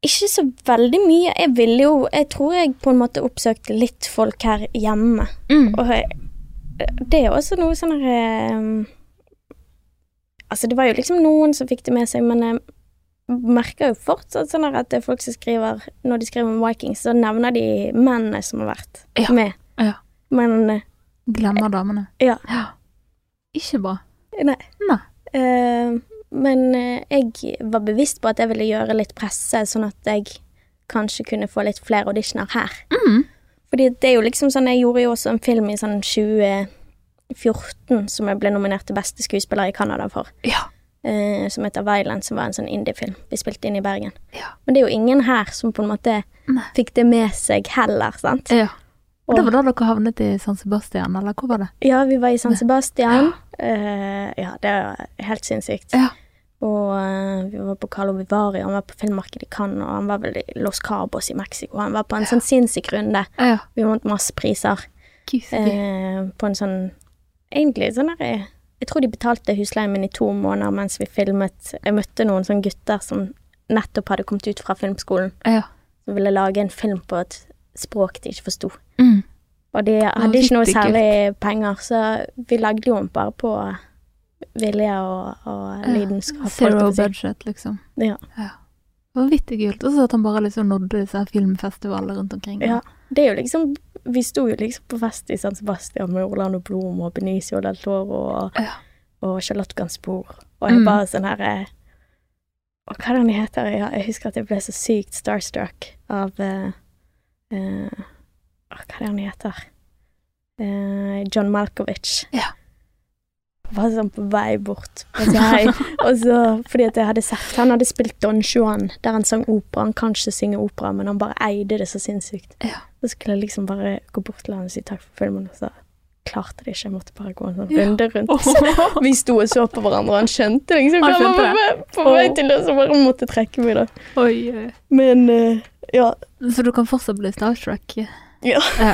Ikke så veldig mye. Jeg ville jo Jeg tror jeg på en måte oppsøkte litt folk her hjemme. Mm. Og det er også noe sånn her eh, Altså, det var jo liksom noen som fikk det med seg, men jeg merker jo fortsatt sånn at det er folk som skriver Når de skriver om Vikings, så nevner de mennene som har vært Ja. med. Ja. Men eh, Glemmer damene. ja. Ikke bra. Nei. Nei. Eh, men eh, jeg var bevisst på at jeg ville gjøre litt presse, sånn at jeg kanskje kunne få litt flere auditioner her. Mm. Fordi det er jo liksom sånn Jeg gjorde jo også en film i sånn 2014 som jeg ble nominert til beste skuespiller i Canada for. Ja. Eh, som heter Violent, som var en sånn indie-film vi spilte inn i Bergen. Ja. Men det er jo ingen her som på en måte Nei. fikk det med seg heller, sant? ja. Og det Og- var da dere havnet i San Sebastian, eller hvor var det? Ja, vi var i San Sebastian. Eh, ja, det er helt sinnssykt. Ja. Og uh, vi var på Carlo Vivari, han var på filmmarkedet i Cannes, og han var vel i Los Cabos i Mexico. Han var på en sånn sinnssyk runde. Ja. Vi vant masse priser. Eh, på en sånn Egentlig sånn der eh, Jeg tror de betalte husleien min i to måneder mens vi filmet. Jeg møtte noen sånne gutter som nettopp hadde kommet ut fra filmskolen, Ja. som ville lage en film på et språk de ikke forsto. Mm. Og de hadde ikke noe særlig penger, så vi lagde jo den bare på vilje og, og lidenskap. holdt Zero jeg budget, liksom. Ja. Vanvittig kult. Og så at han bare liksom nådde disse filmfestivaler rundt omkring. Ja. Det er jo liksom Vi sto jo liksom på fest i San Sebastian med Orlando Blom og Benicio del Toro og, Ja. og Charlotte Gansbourg, Og jeg Mm. bare sånn her eh, Og hva er det han heter? Ja, jeg husker at jeg ble så sykt starstruck av uh, eh, Hva er det han heter? Eh, John Malkovich. Ja. Var sånn på vei bort og så, hei. og så, fordi at jeg hadde sett Han hadde spilt Don Juan, der han sang opera. Han kan ikke synge opera, men han bare eide det så sinnssykt. Ja. Så skulle jeg liksom bare gå bort til han og si takk for filmen, og så klarte det ikke. Jeg måtte bare gå en sånn runde rundt. Vi sto og så på hverandre, og han skjønte liksom Han skjønte det. på vei- til det, så bare måtte trekke meg, da. Oi. Men eh, ja. Så du kan fortsatt bli starstruck? Ja. Ja,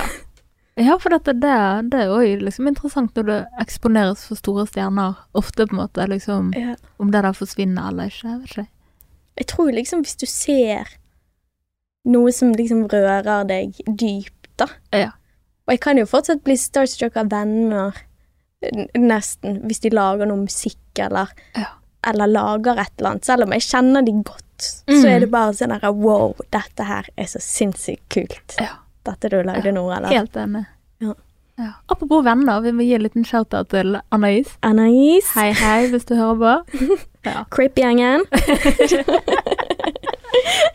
ja for dette, det, det er jo liksom interessant når det eksponeres for store stjerner. Ofte på en måte liksom ja. Om det der forsvinner eller ikke. Jeg vet ikke. Jeg tror liksom hvis du ser noe som liksom rører deg dypt, da. Ja. Og jeg kan jo fortsatt bli starstruck av venner, nesten, hvis de lager noe musikk eller, Ja. eller lager et eller annet. Selv om jeg kjenner de godt, Mm. så er det bare sånn her wow, dette her er så sinnssykt kult. Ja. Dette du lagde noe, eller? Helt enig. Ja. Ja. Apropos venner, vi må gi en liten shout-out til Anais. Anais, Hei, hei, hvis du hører på. Ja. Creep-gjengen.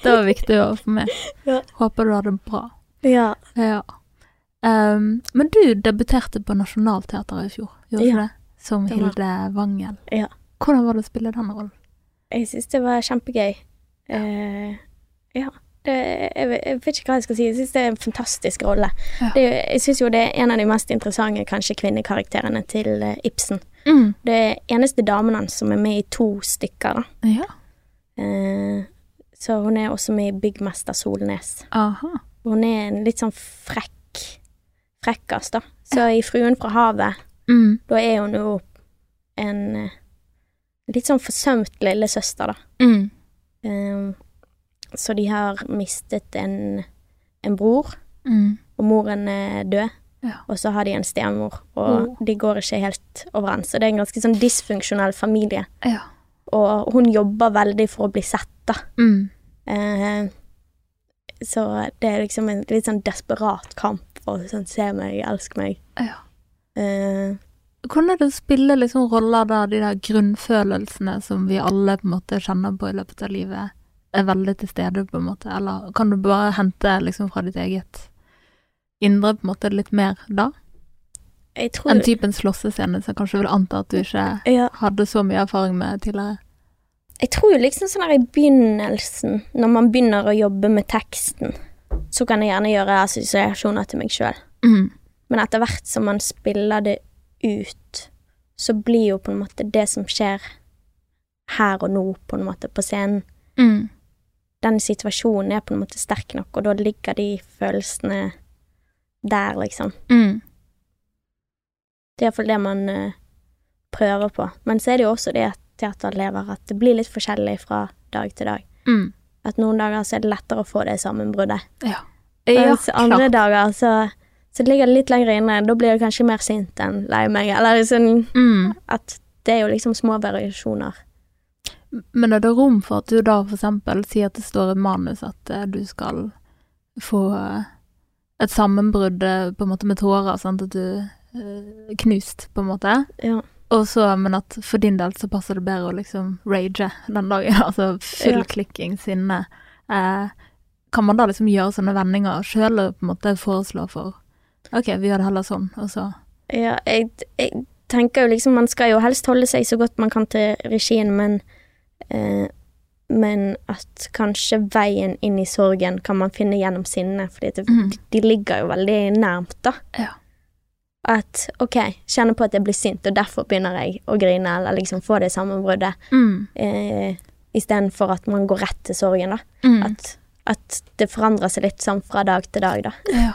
Det var viktig å få med. Ja. Håper du har det bra. Ja. Ja. Um, men du debuterte på Nationaltheatret i fjor, gjorde du Ja. det? Som Det Hilde Wangel. Ja. Hvordan var det å spille den rollen? Jeg syns det var kjempegøy. Uh, ja. Det, jeg, jeg vet ikke hva jeg skal si. Jeg syns det er en fantastisk rolle. Ja. Det, jeg syns jo det er en av de mest interessante kanskje kvinnekarakterene til eh, Ibsen. Mm. Det er eneste damen hans som er med i to stykker, da. Ja. Eh, så hun er også med i Byggmester Solnes. Aha. Hun er en litt sånn frekk frekkas, da. Så i Fruen fra havet, Mm. da er hun jo en eh, litt sånn forsømt lillesøster, da. Mm. Eh, så de har mistet en, en bror, Mm. og moren er død. Ja. Og så har de en stemor, og Oh. de går ikke helt overens. Så det er en ganske sånn dysfunksjonell familie. Ja. Og hun jobber veldig for å bli sett, da. Mm. Eh, så det er liksom en litt sånn desperat kamp for sånn se meg, elske meg. ja. Eh, Hvordan er det å spille liksom roller der de der grunnfølelsene som vi alle på en måte kjenner på i løpet av livet, er veldig til stede, på en måte, eller kan du bare hente liksom fra ditt eget indre, på en måte, litt mer da? Jeg tror En typen en slåssescene som kanskje vil anta at du ikke ja, hadde så mye erfaring med tidligere. Jeg tror liksom sånn her i begynnelsen, når man begynner å jobbe med teksten, så kan jeg gjerne gjøre assosiasjoner til meg sjøl. Mm. Men etter hvert som man spiller det ut, så blir jo på en måte det som skjer her og nå, på en måte, på scenen Mm. Den situasjonen er på en måte sterk nok, og da ligger de følelsene der, liksom. Mm. Det er iallfall det man uh, prøver på. Men så er det jo også det at teater lever, at det blir litt forskjellig fra dag til dag. Mm. At noen dager så er det lettere å få det sammenbruddet. Ja. Ja, Mens andre klart. dager så, så ligger det litt lenger inne. Da blir jeg kanskje mer sint enn lei meg, eller sånn Mm. at det er jo liksom små variasjoner. Men er det rom for at du da eksempel sier at det står i manus at eh, du skal få eh, et sammenbrudd eh, på en måte med tårer, sant, at du knust, på en måte. Ja. Og så, men at for din del så passer det bedre å liksom rage den dagen, altså full Ja. klikking, sinne. Eh, kan man da liksom gjøre sånne vendinger sjøl og på en måte foreslå for OK, vi gjør det heller sånn, og så Ja, jeg, jeg tenker jo liksom Man skal jo helst holde seg så godt man kan til regien, men eh, Men at kanskje veien inn i sorgen kan man finne gjennom sinnet, fordi det, de, de ligger jo veldig nærmt, da. Ja. At OK, kjenner på at jeg blir sint, og derfor begynner jeg å grine, eller liksom få det sammenbruddet, mm. eh, istedenfor at man går rett til sorgen, da. Mm. At, at det forandrer seg litt sånn fra dag til dag, da. Ja.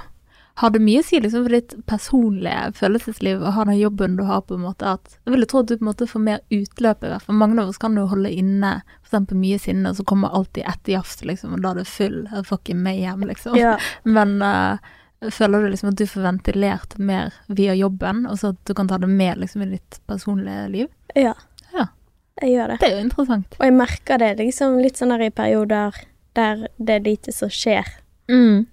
Har det mye å si liksom, for ditt personlige følelsesliv å ha den jobben du har, på en måte? At, jeg ville tro at du på en måte får mer utløp i hvert fall. Mange av oss kan jo holde inne for mye sinne, og så kommer alltid ett jafs, liksom, og da er det full fucking mayhem, liksom. Ja. Men uh, føler du liksom at du får ventilert mer via jobben, og så at du kan ta det med liksom i ditt personlige liv? ja. Ja. Jeg gjør det. Det er jo interessant. Og jeg merker det liksom litt sånn der i perioder der det er lite som skjer. Mm.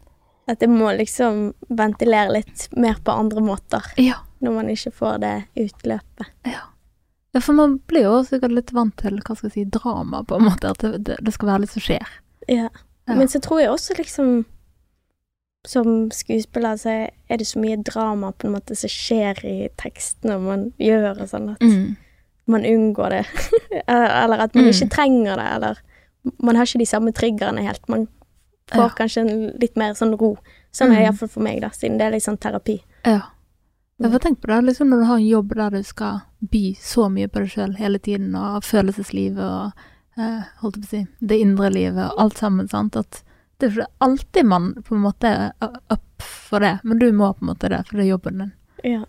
At jeg må liksom ventilere litt mer på andre måter Ja. når man ikke får det utløpet. Ja. ja, for man blir jo sikkert litt vant til, hva skal jeg si, drama, på en måte. At det, det, det skal være litt som skjer. Ja. Ja. Men så tror jeg også liksom som skuespiller så er det så mye drama på en måte som skjer i tekstene man gjør og sånn, at Mm. man unngår det. eller, eller at man Mm. ikke trenger det, eller man har ikke de samme triggerne helt. Man får Ja. kanskje en litt mer sånn ro. Sånn er det Mm. iallfall for meg, da, siden det er litt sånn terapi. Ja. Jeg får tenkt på det, liksom når du har en jobb der du skal by så mye på deg sjøl hele tiden, og følelseslivet og eh, holdt jeg på å si, det indre livet og alt sammen, sant, at det er ikke alltid man på en måte er up for det, men du må på en måte det, for det er jobben din. Ja.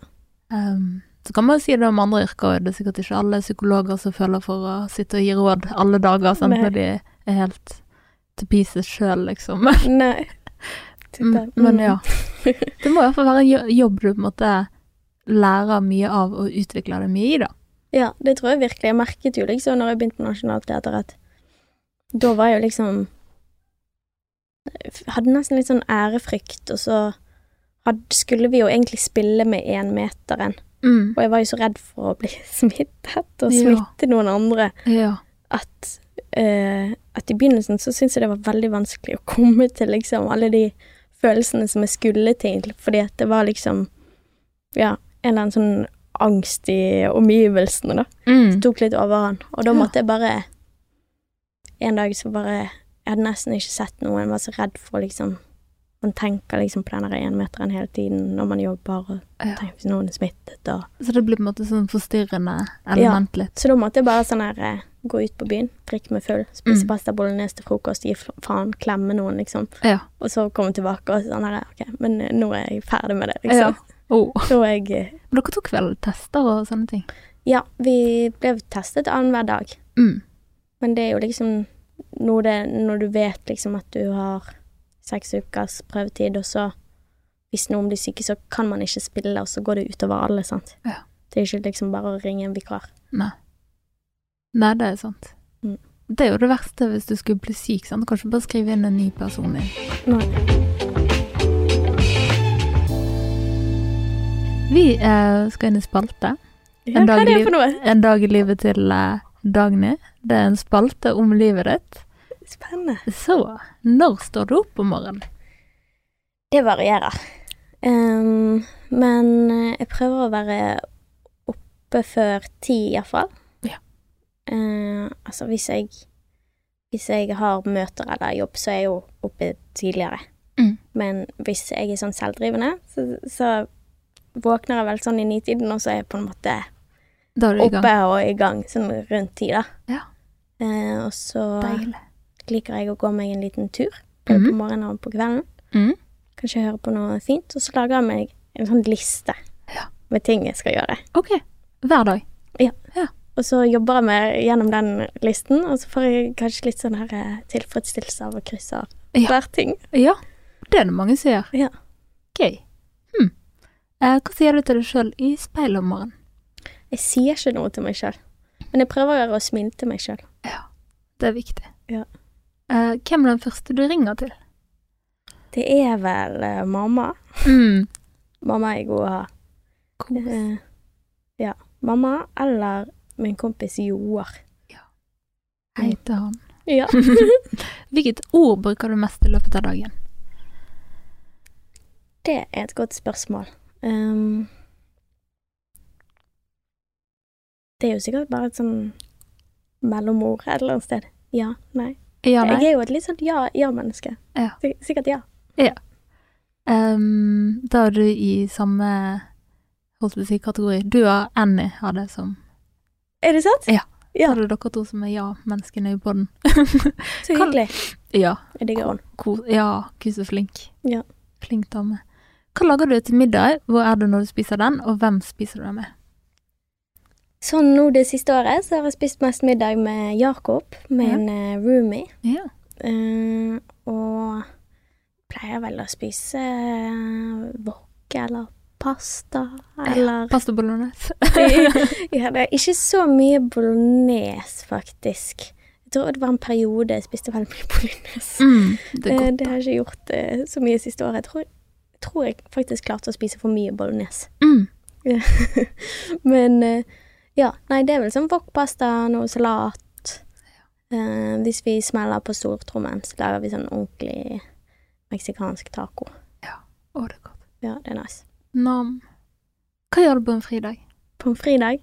Um, så kan man jo si det om andre yrker, det er sikkert ikke alle psykologer som føler for å sitte og gi råd alle dager, sant, når de er helt til pieces sjøl, liksom. Nei. Mm, Men ja. Det må i hvert fall være en jobb du på en måte lærer mye av og utvikler deg mye i, da. Ja, det tror jeg virkelig. Jeg merket jo liksom når jeg begynte på Nationaltheatret, at da var jeg jo liksom jeg Hadde nesten litt sånn ærefrykt, og så hadde, skulle vi jo egentlig spille med énmeteren. Mm. Og jeg var jo så redd for å bli smittet og Ja. smitte noen andre Ja. at, eh, at i begynnelsen så syntes jeg det var veldig vanskelig å komme til liksom alle de følelsene som jeg skulle til, fordi at det var liksom ja, en eller annen sånn angst i omgivelsene, da. Mm. tok litt overhånd. Og da Ja. måtte jeg bare En dag så bare Jeg hadde nesten ikke sett noe. Jeg var så redd for liksom Man tenker liksom på den énmeteren hele tiden når man jobber, og tenker hvis noen er smittet og Så det blir på en måte sånn forstyrrende element litt. Så da måtte jeg bare sånn her eh, gå ut på byen, drikke meg full, spise Mm. pasta bolognese til frokost, gi faen, klemme noen, liksom. Ja. Og så komme tilbake og sånn her Ok, men eh, nå er jeg ferdig med det, liksom. Ja. Oh. Så jeg eh, Men dere tok vel tester og sånne ting? Ja, vi ble testet annenhver dag. Mm. Men det er jo liksom når, det, når du vet liksom at du har seks ukers prøvetid, og så hvis noen blir syke, så kan man ikke spille, og så går det utover alle, sant. Ja. Det er ikke liksom bare å ringe en vikar. Nei. Nei, det er sant. Mm. Det er jo det verste hvis du skulle bli syk, sant. Du kan ikke bare skrive inn en ny person inn. Nei. Vi eh, skal inn i spalte. Ja, En dag liv-? En dag i livet til eh, Dagny. Det er en spalte om livet ditt. Spennende. Så, når står du opp om morgenen? Det varierer. Um, men eh, jeg prøver å være oppe før ti, iallfall. Uh, altså, hvis jeg Hvis jeg har møter eller jobb, så er jeg jo oppe tidligere. Mm. Men hvis jeg er sånn selvdrivende, så, så våkner jeg vel sånn i nitiden, og så er jeg på en måte oppe og i gang sånn rundt ti, da. Ja. Eh, og så Deilig. liker jeg å gå meg en liten tur, både mm. på morgenen og på kvelden. Mm. Kanskje høre på noe fint, og så lager jeg meg en sånn liste Ja. med ting jeg skal gjøre. Ok. Hver dag. Og så jobber jeg meg gjennom den listen, og så får jeg kanskje litt sånn her eh, tilfredsstillelse av å krysse av Ja. hver ting. Ja, det er det mange som gjør. Ja. Gøy. Hm. Eh, hva sier du til deg sjøl i speilet om morgenen? Jeg sier ikke noe til meg sjøl, men jeg prøver å smile til meg sjøl. Ja, det er viktig. Ja. Eh, hvem er den første du ringer til? Det er vel uh, mamma. Mm. Mamma er god å ha. Kos. Uh, ja. Mamma eller min kompis Joar. Ja. Heter han. Ja. Hvilket ord bruker du mest i løpet av dagen? Det er et godt spørsmål. Um, det er jo sikkert bare et sånn mellomord et eller annet sted. Ja, nei. Ja, Jeg er jo et litt sånn ja- ja-menneske. Ja. ja. Sikkert ja. Ehm, da er du i samme holdt på å si, kategori. Du og Annie har det som Er det sant? Ja. Ja. Så er det dere to som er ja-menneskene i podden. Så hyggelig. ja. Jeg digger henne. Ja, Gud så flink. Ja. Flink dame. Hva lager du til middag? Hvor er du når du spiser den, og hvem spiser du den med? Sånn nå det siste året så har jeg spist mest middag med Jakob, med Ja. en eh, roomie. Ja. Uh, og pleier vel å spise uh, wok eller pasta eller Pasta bolognese. ja, det er ikke så mye bolognese, faktisk. Jeg tror det var en periode jeg spiste veldig mye bolognese. Mm, det Eh, det har jeg ikke gjort uh, så mye siste året. Jeg tror, tror jeg faktisk klarte å spise for mye bolognese. Mm. Men uh, ja, nei, det er vel sånn wok-pasta, noe salat. uh, hvis vi smeller på stortrommen, så lager vi sånn ordentlig meksikansk taco. Å, det er godt. Ja, det er nice. Nam. Hva gjør du på en fridag? På en fridag,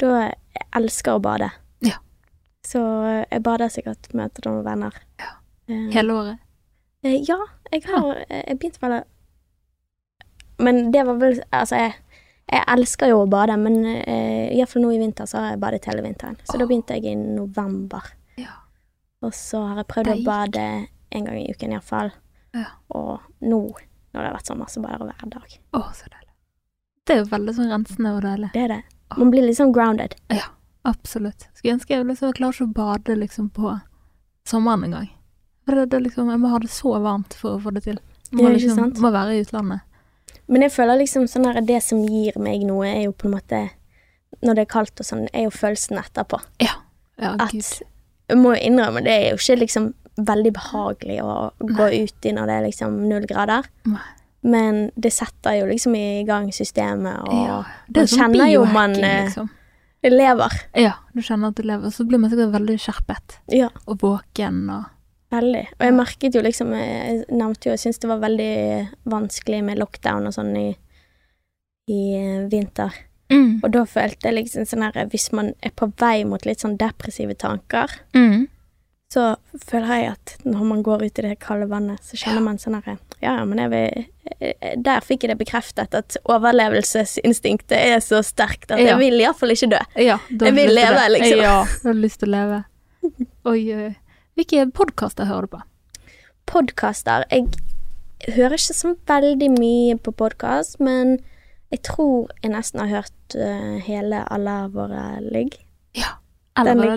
da jeg elsker å bade. Ja. Så eh, jeg bader sikkert, møter noen venner. Ja. Eh, Hele året? eh, ja, jeg har eh, Jeg begynte vel Men det var vel Altså, jeg, jeg elsker jo å bade, men uh, iallfall nå i vinter så har jeg badet hele vinteren. Så da begynte jeg i november. Ja. Og så har jeg prøvd å bade en gang i uken iallfall. Ja. Og nå, når det har vært sommer, så bare hver dag. Å, så deilig. Det er jo veldig sånn rensende og deilig. Det er det. Man blir sånn grounded. Absolutt. Skulle ønske jeg liksom klarte å bade liksom på sommeren engang. For det, det liksom, jeg må ha det så varmt for å få det til. Må, det liksom, sant? må være i utlandet. Men jeg føler liksom sånn her, det som gir meg noe, er jo på en måte Når det er kaldt og sånn, er jo følelsen etterpå. Ja, At gud. Jeg må jo innrømme, det er jo ikke liksom veldig behagelig å gå ut i når det er liksom null grader. Nei. Men det setter jo liksom i gang systemet, og Ja, man kjenner jo man eh, liksom. lever. Ja, du kjenner at du lever, så blir man sikkert veldig skjerpet Ja, og våken og veldig. Og jeg merket jo liksom Jeg nevnte jo, jeg syntes det var veldig vanskelig med lockdown og sånn i, i eh, vinter. mm. Og da følte jeg liksom sånn her Hvis man er på vei mot litt sånn depressive tanker, Mm. Så føler jeg at når man går ut i det kalde vannet, så kjenner man sånn herre Ja, ja, men jeg vil eh, Der fikk jeg det bekreftet at overlevelsesinstinktet er så sterkt at Ja. jeg vil iallfall ikke dø. Ja, Jeg vil leve, liksom. Ja, du har lyst til å leve. Oi. Hvilke podkaster hører du på? Podkaster Jeg hører ikke så veldig mye på podkast, men jeg tror jeg nesten har hørt eh, hele Alle våre ligg. Ja. Eller våre var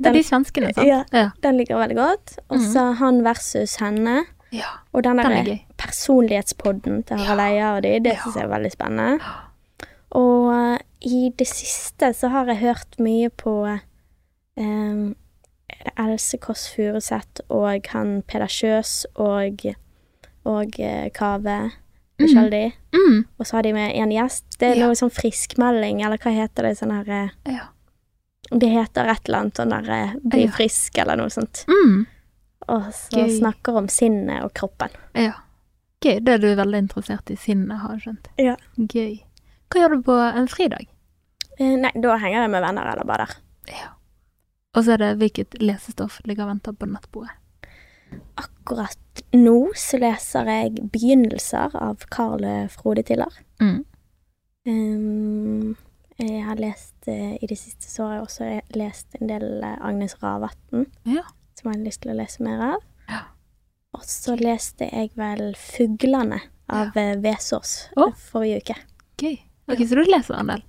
det? Det er de svenskene, sant? Ja. Ja. Den liker jeg veldig godt. Og så Han versus henne. ja. Og den er der personlighetspodden til Harald Eia og de, det syns jeg er veldig spennende. Og eh, i det siste så har jeg hørt mye på um, Else Kåss Furuseth og han Peder Kjøs og, og uh, Kave Mm. Mm. Og så har de med en gjest. Det er Ja. noe sånn friskmelding, eller hva heter det? Sånn her eh, Ja. Det heter et eller annet sånn derre eh, Bli Ja. frisk, eller noe sånt. Mm. og så Gøy. snakker om sinnet og kroppen. Ja. Gøy. Det er du veldig interessert i sinnet, har jeg skjønt. Ja. Gøy. Hva gjør du på en fridag? Eh, nei, da henger jeg med venner eller bader. Ja. Og så er det hvilket lesestoff ligger og venter på nattbordet. Akkurat nå så leser jeg begynnelser av Carl Frode Tiller. Mm. Um, jeg har lest eh, I det siste så har jeg også lest en del eh, Agnes Ravatn, Ja. som jeg har lyst til å lese mer av. Ja. Og så leste jeg vel 'Fuglene' av ja. Vesaas Å. forrige uke. Gøy. Ok, så du leser en del?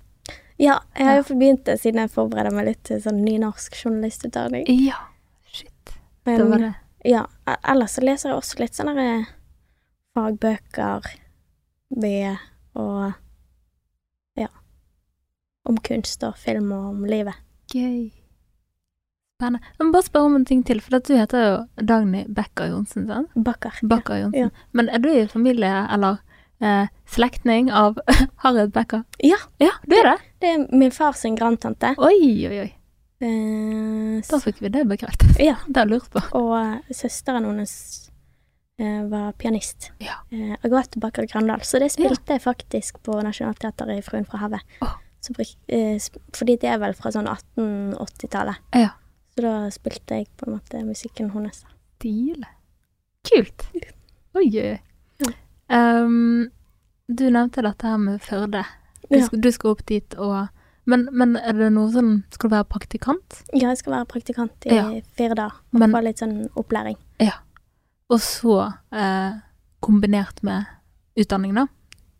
Ja, jeg har jo fått begynt det siden jeg forbereder meg litt til sånn nynorsk journalistutdanning. Ja. Shit. Men Det var det. ja, e- ellers så leser jeg også litt sånne der, fagbøker ved og om kunst og film og om livet. Gøy. Spennende. Jeg må bare spørre om en ting til, for du heter jo Dagny Becker Johnsen, sant? Bakker. Bakker Johnsen. Ja. Men er du i familie, eller eh, slektning av Harriet Becker? Ja. Ja, du er det? Det er min far sin grandtante. Oi, oi, oi. Eh, Da fikk vi det bekreftet. Ja. Det har jeg lurt på. og uh, søsteren hennes eh, var pianist. Ja. Eh, Agathe Bakker Grandal. Så det spilte jeg faktisk på Nationaltheatret i Fruen fra havet. Åh. Så bruk- eh, fordi det er vel fra sånn 1880-tallet. Ja. Så da spilte jeg på en måte musikken hennes. Deal. Kult. Oi. Ja. Um, du nevnte dette her med Førde. Du, Ja. du skal opp dit og men, men er det noe sånn Skal du være praktikant? Ja, jeg skal være praktikant i Ja. fire dager og Men- få litt sånn opplæring. Ja. Og så eh, kombinert med utdanning, da?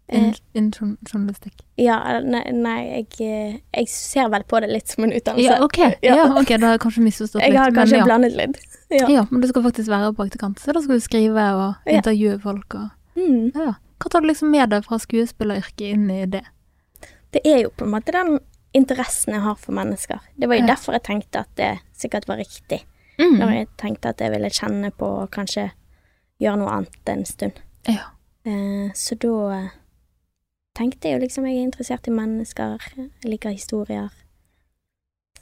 Innen Eh, journalistikk. ja, nei, nei jeg, eh, jeg ser vel på det litt som en utdannelse. Ja, ok. Ja. Ja, okay, Da har jeg kanskje misforstått litt. Jeg har kanskje men ja. blandet litt. Ja. Men du skal faktisk være praktikant, så da skal du skrive og intervjue folk og Mm. Hva tar du liksom med deg fra skuespilleryrket inn i det? Det er jo på en måte den interessen jeg har for mennesker. Det var jo derfor jeg tenkte at det sikkert var riktig. Mm. Når jeg tenkte at jeg ville kjenne på og kanskje gjøre noe annet en stund. Ja. Eh, så da eh, tenkte jeg jo liksom jeg er interessert i mennesker, jeg liker historier.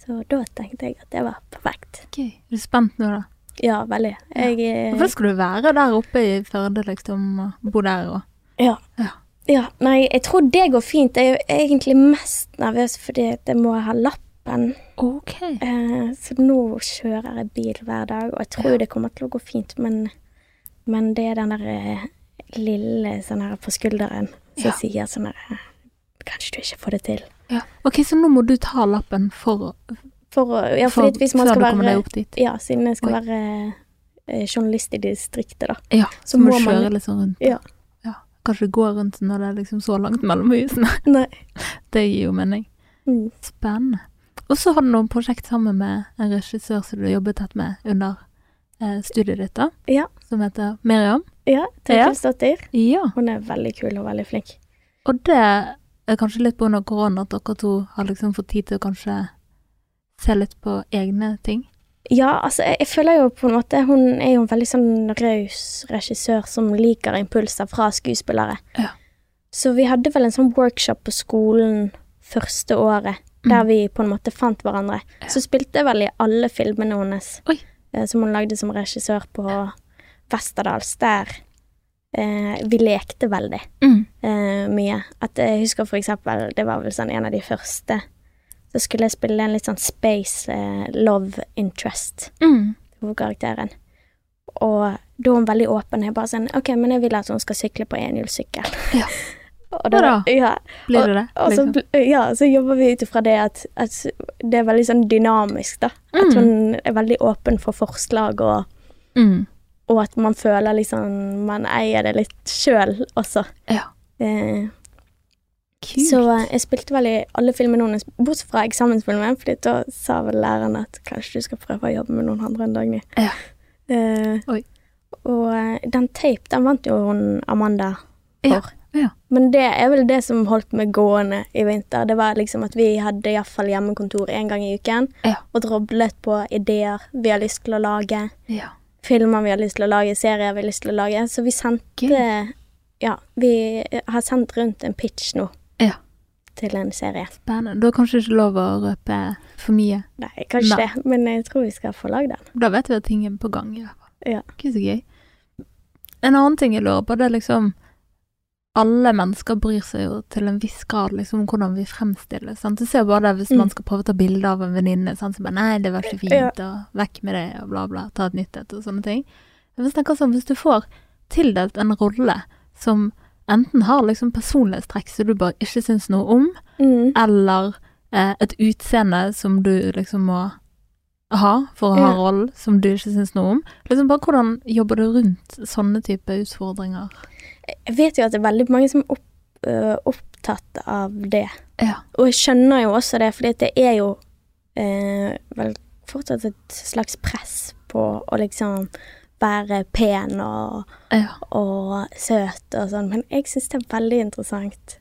Så da tenkte jeg at det var perfekt. Ok, Er du spent nå, da? Ja, veldig. Jeg ja. Hvorfor skal du være der oppe i Førde, liksom, og bo der og Ja. Ja. ja. Nei, jeg tror det går fint. Jeg er egentlig mest nervøs fordi jeg må ha lappen. Ok. Eh, så nå kjører jeg bil hver dag, og jeg tror Ja. det kommer til å gå fint, men, men det er den der eh, lille sånn her på skulderen som Ja. sier sånn her Kanskje du ikke får det til. Ja. Ok, så nå må du ta lappen for, For, å- ja, for hvis man skal være opp dit? Ja, siden jeg skal Oi. være eh, journalist i distriktet, da. Ja, Så så må man- kjøre litt sånn rundt. Ja. ja. Kanskje gå rundt når det er liksom så langt mellom husene. Nei. Det gir jo mening. Mm. Spennende. Og så har du noen prosjekt sammen med en regissør som du jobbet tett med under eh, studiet ditt, da, Ja. som heter Miriam. Ja, Torkilsdottir. Ja. Hun er veldig kul og veldig flink. Og det er kanskje litt pga. korona at dere to har liksom fått tid til å kanskje se litt på egne ting. Ja, altså, jeg, jeg føler jo på en måte Hun er jo en veldig sånn raus regissør som liker impulser fra skuespillere. Ja. Så vi hadde vel en sånn workshop på skolen første året, der Mm. vi på en måte fant hverandre. Ja. Så spilte jeg vel i alle filmene hennes, Oi. eh, som hun lagde som regissør på Westerdals, der eh, vi lekte veldig Mm. eh, mye. At jeg husker for eksempel, det var vel sånn en av de første, så skulle jeg spille en litt sånn space eh, love interest Mm. hovedkarakteren. Og da var hun veldig åpen. Jeg bare sånn OK, men jeg vil at hun skal sykle på enhjulssykkel. Ja. og Ja da. Ja, Blir det det? og så, Liksom? ja, så jobber vi ut ifra det at, at det er veldig sånn dynamisk, da. At Mm. hun er veldig åpen for forslag, og, Mm. Og at man føler liksom Man eier det litt sjøl også. Ja. Eh, Kult. så eh, jeg spilte vel i alle filmene hennes, bortsett fra eksamensfilmen, Fordi da sa vel læreren at kanskje du skal prøve å jobbe med noen andre en dag, Ny. Ja. Eh. Og eh, den tape, den vant jo hun Amanda for. Ja, ja. Men det er vel det som holdt meg gående i vinter. Det var liksom at vi hadde iallfall hjemmekontor én gang i uken, Ja. og droblet på ideer vi har lyst til å lage, ja. Filmer vi har lyst til å lage, serier vi har lyst til å lage. Så vi sendte Gud. Ja, vi har sendt rundt en pitch nå Ja. til en serie. Spennende. Du har kanskje ikke lov å røpe for mye. Nei, kanskje Nei. det, men jeg tror vi skal få lagd den. Da vet vi at ting er på gang. i hvert fall. Ja. Gud, så gøy. En annen ting jeg lurer på, det er liksom Alle mennesker bryr seg jo til en viss grad liksom om hvordan vi fremstilles. Sant? Du ser bare det hvis Mm. man skal prøve å ta bilde av en venninne, så bare 'nei, det var ikke fint', og 'vekk med det', og bla, bla, ta et nytt et, og sånne ting. Hvis, sånn, hvis du får tildelt en rolle som enten har liksom personlighetstrekk som du bare ikke syns noe om, Mm. eller eh, et utseende som du liksom må ha for å ha Ja. rollen, som du ikke syns noe om. Liksom bare Hvordan jobber du rundt sånne type utfordringer? Jeg vet jo at det er veldig mange som er opp, øh, opptatt av det. Ja. Og jeg skjønner jo også det, fordi det er jo eh, vel fortsatt et slags press på å liksom være pen og, Ja. og søt og sånn, men jeg syns det er veldig interessant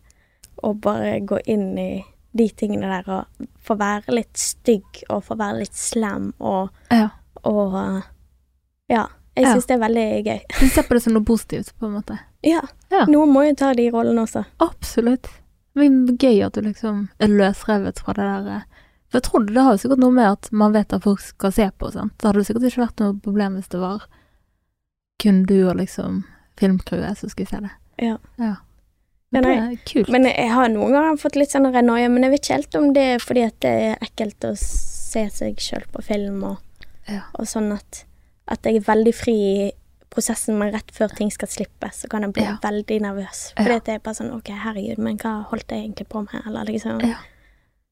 å bare gå inn i de tingene der og få være litt stygg og få være litt slem og, ja. og Ja. Jeg syns det er veldig gøy. Du ser på det som noe positivt, på en måte. Ja. Ja. Noen må jo ta de rollene også. Absolutt. Men gøy at du liksom er løsrevet fra det der eh, For jeg tror det, har jo sikkert noe med at man vet at folk skal se på, sant. Det hadde jo sikkert ikke vært noe problem hvis det var kun du og liksom filmcrewet som skulle se det. Ja. ja. Men jeg- kult. Men jeg har noen ganger fått litt sånn noia, men jeg vet ikke helt om det er fordi at det er ekkelt å se seg sjøl på film og, Ja. og sånn at, at jeg er veldig fri i prosessen, men rett før ting skal slippes, så kan jeg bli Ja. veldig nervøs. Ja. At det er bare sånn OK, herregud, men hva holdt jeg egentlig på med? Eller liksom Ja.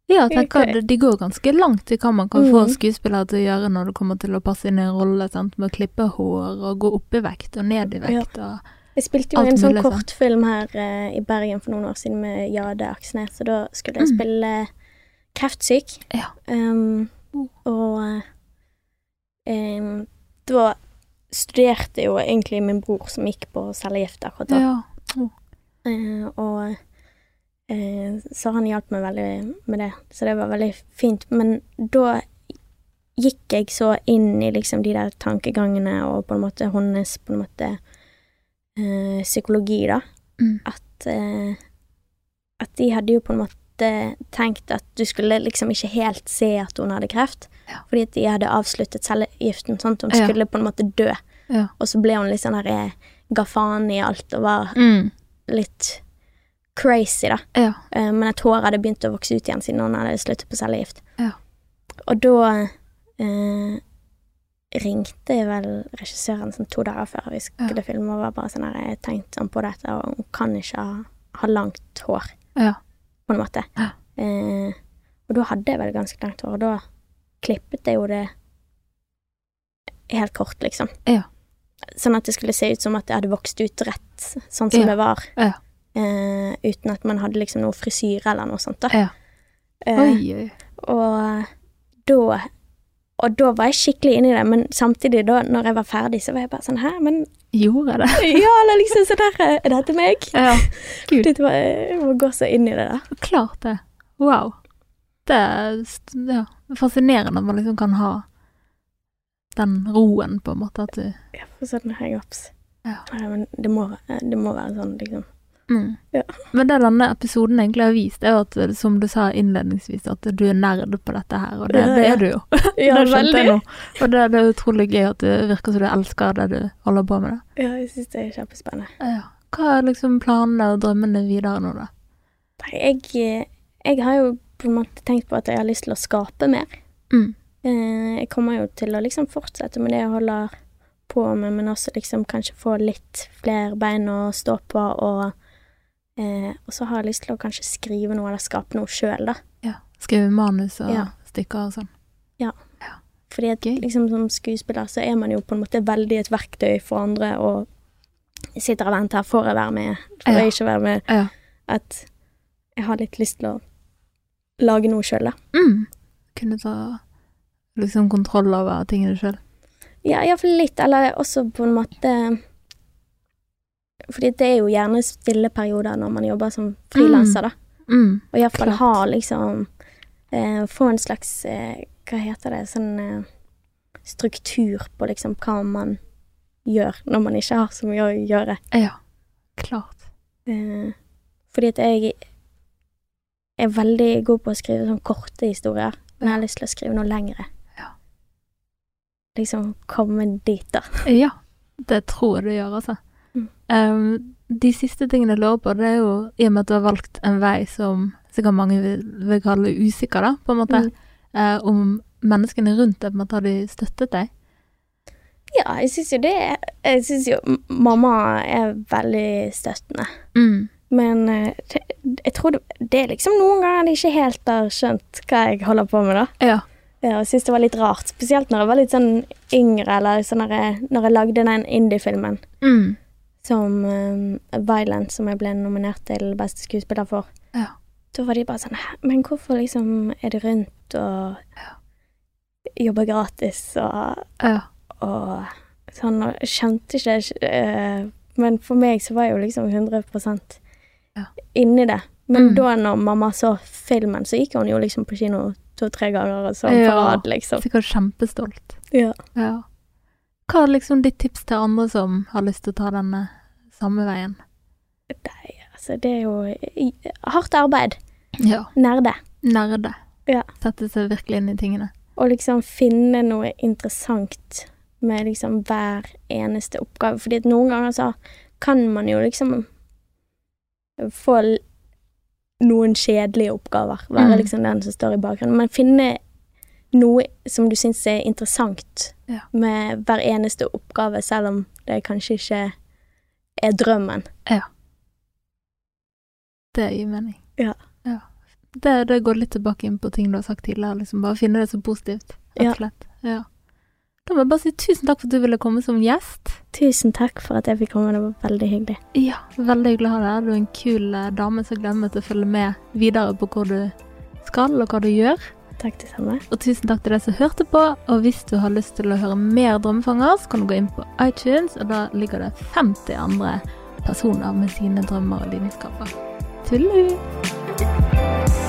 Ja, tenker de går ganske langt i hva man kan få Mhm. skuespillere til å gjøre når det kommer til å passe inn i en rolle, sant? med å klippe hår og gå opp i vekt og ned i vekt. Og, Jeg spilte jo en sånn sant? kortfilm her uh, i Bergen for noen år siden med Jade Aksnes, og da skulle jeg Mm. spille kreftsyk. Ja. Um, og um, da studerte jo egentlig min bror som gikk på cellegift akkurat da. ja. Eh, og eh, så han hjalp meg veldig med det, så det var veldig fint. Men da gikk jeg så inn i liksom de der tankegangene og på en måte hennes på en måte eh, psykologi, da. Mm. At, eh, at de hadde jo på en måte tenkt at du skulle liksom ikke helt se at hun hadde kreft, Ja. fordi at de hadde avsluttet cellegiften sånn at hun Ja. skulle på en måte dø. Ja. Og så ble hun litt sånn der eh, ga faen i alt og var Mm. litt crazy, da. ja. Eh, Men et hår hadde begynt å vokse ut igjen siden hun hadde sluttet på cellegift. Ja. Og da eh, ringte jeg vel regissøren sånn to dager før vi skulle filme, og var bare sånn her Jeg tenkte sånn på dette, og hun kan ikke ha, ha langt hår, Ja. på en måte. Ja. Eh, og da hadde jeg vel ganske langt hår, og da klippet jeg jo det helt kort, liksom. Ja. Sånn at det skulle se ut som at det hadde vokst ut rett, sånn som Ja. det var. Ja. Eh, uten at man hadde liksom noe frisyre eller noe sånt, da. Ja. Eh, Oi, oi. og da Og da var jeg skikkelig inni det, men samtidig, da når jeg var ferdig, så var jeg bare sånn Hæ, men Gjorde jeg det? Ja, eller liksom sånn der Er dette meg? Ja. Gud. Det var, jeg må gå så inn i det, da. Klart det. Wow. Det er ja, fascinerende at man liksom kan ha den roen, på en måte, at du Ja, for sånn hangups. Ja. Ja, men det må, det må være sånn, liksom. Mm. Ja. Men det denne episoden egentlig har vist, er jo at, som du sa innledningsvis, at du er nerd på dette her, og det, det er du jo. Ja, det skjønte jeg nå. Og det, det er utrolig gøy at det virker som du elsker det du holder på med. det. Ja, jeg syns det er kjempespennende. Ja. Hva er liksom planene og drømmene videre nå, da? Nei, Jeg, jeg har jo på en måte tenkt på at jeg har lyst til å skape mer. Mm. Eh, jeg kommer jo til å liksom fortsette med det jeg holder på med, men også liksom kanskje få litt flere bein å stå på, og, eh, og så har jeg lyst til å kanskje skrive noe eller skape noe sjøl, da. Ja. Skrive manus og Ja. stykker og sånn. Ja. Fordi at liksom som skuespiller så er man jo på en måte veldig et verktøy for andre, og sitter og venter, får jeg være med, får Ja. jeg ikke være med, Ja. at jeg har litt lyst til å lage noe sjøl, da. Mm. Kunne ta liksom kontroll over tingene sjøl. Ja, iallfall litt, eller også på en måte Fordi det er jo gjerne stille perioder når man jobber som frilanser, da. Mm. Og iallfall ha liksom eh, Få en slags eh, Hva heter det Sånn eh, struktur på liksom hva man gjør når man ikke har så mye å gjøre. Ja. Klart. Eh, fordi at jeg er veldig god på å skrive sånn korte historier, men jeg har lyst til å skrive noe lengre. Ja. liksom komme dit, da. Ja, det tror jeg du gjør, altså. Um, de siste tingene jeg lurer på, det er jo i og med at du har valgt en vei som sikkert mange vil, vil kalle usikker, da, på en måte. Mm. uh, om menneskene rundt deg, på en måte, har de støttet deg? Ja, jeg syns jo det Jeg syns jo mamma er veldig støttende. Mm. Men eh, det, jeg tror det, det er liksom noen ganger de ikke helt har skjønt hva jeg holder på med, da. Ja. Ja, jeg syns det var litt rart. Spesielt når jeg var litt sånn yngre, eller sånn når jeg, når jeg lagde den indie-filmen Mm. Som uh, Violent, som jeg ble nominert til beste skuespiller for. Ja. Da var de bare sånn Men hvorfor liksom er du rundt og jobber gratis og, Ja. og sånn, og skjønte ikke uh, Men for meg så var jeg jo liksom 100 Ja. inni det. Men Mm. da når mamma så filmen, så gikk hun jo liksom på kino to-tre ganger og sånn Ja. på rad, liksom. Sikkert kjempestolt. Ja. Ja. Hva er liksom ditt tips til andre som har lyst til å ta denne samme veien? Nei, altså, det er jo hardt arbeid. Ja. Nerde. Nerde. Ja. Sette seg virkelig inn i tingene. Og liksom finne noe interessant med liksom hver eneste oppgave. Fordi at noen ganger så kan man jo liksom få noen kjedelige oppgaver. Være Mm. liksom den som står i bakgrunnen. Men finne noe som du syns er interessant Ja. med hver eneste oppgave, selv om det kanskje ikke er drømmen. Det gir mening. Ja. ja. Det, det går litt tilbake inn på ting du har sagt tidligere, liksom bare finne det så positivt, Ja. Ja. Da må jeg bare si tusen takk for at du ville komme som gjest. Tusen takk for at jeg fikk komme, det var veldig hyggelig. Ja, veldig hyggelig å ha deg. Du er en kul eh, dame som gleder meg til å følge med videre på hvor du skal, og hva du gjør. Takk det samme. Og tusen takk til deg som hørte på. Og hvis du har lyst til å høre mer Drømmefanger, så kan du gå inn på iTunes, og da ligger det 50 andre personer med sine drømmer og lidenskaper. Tullu!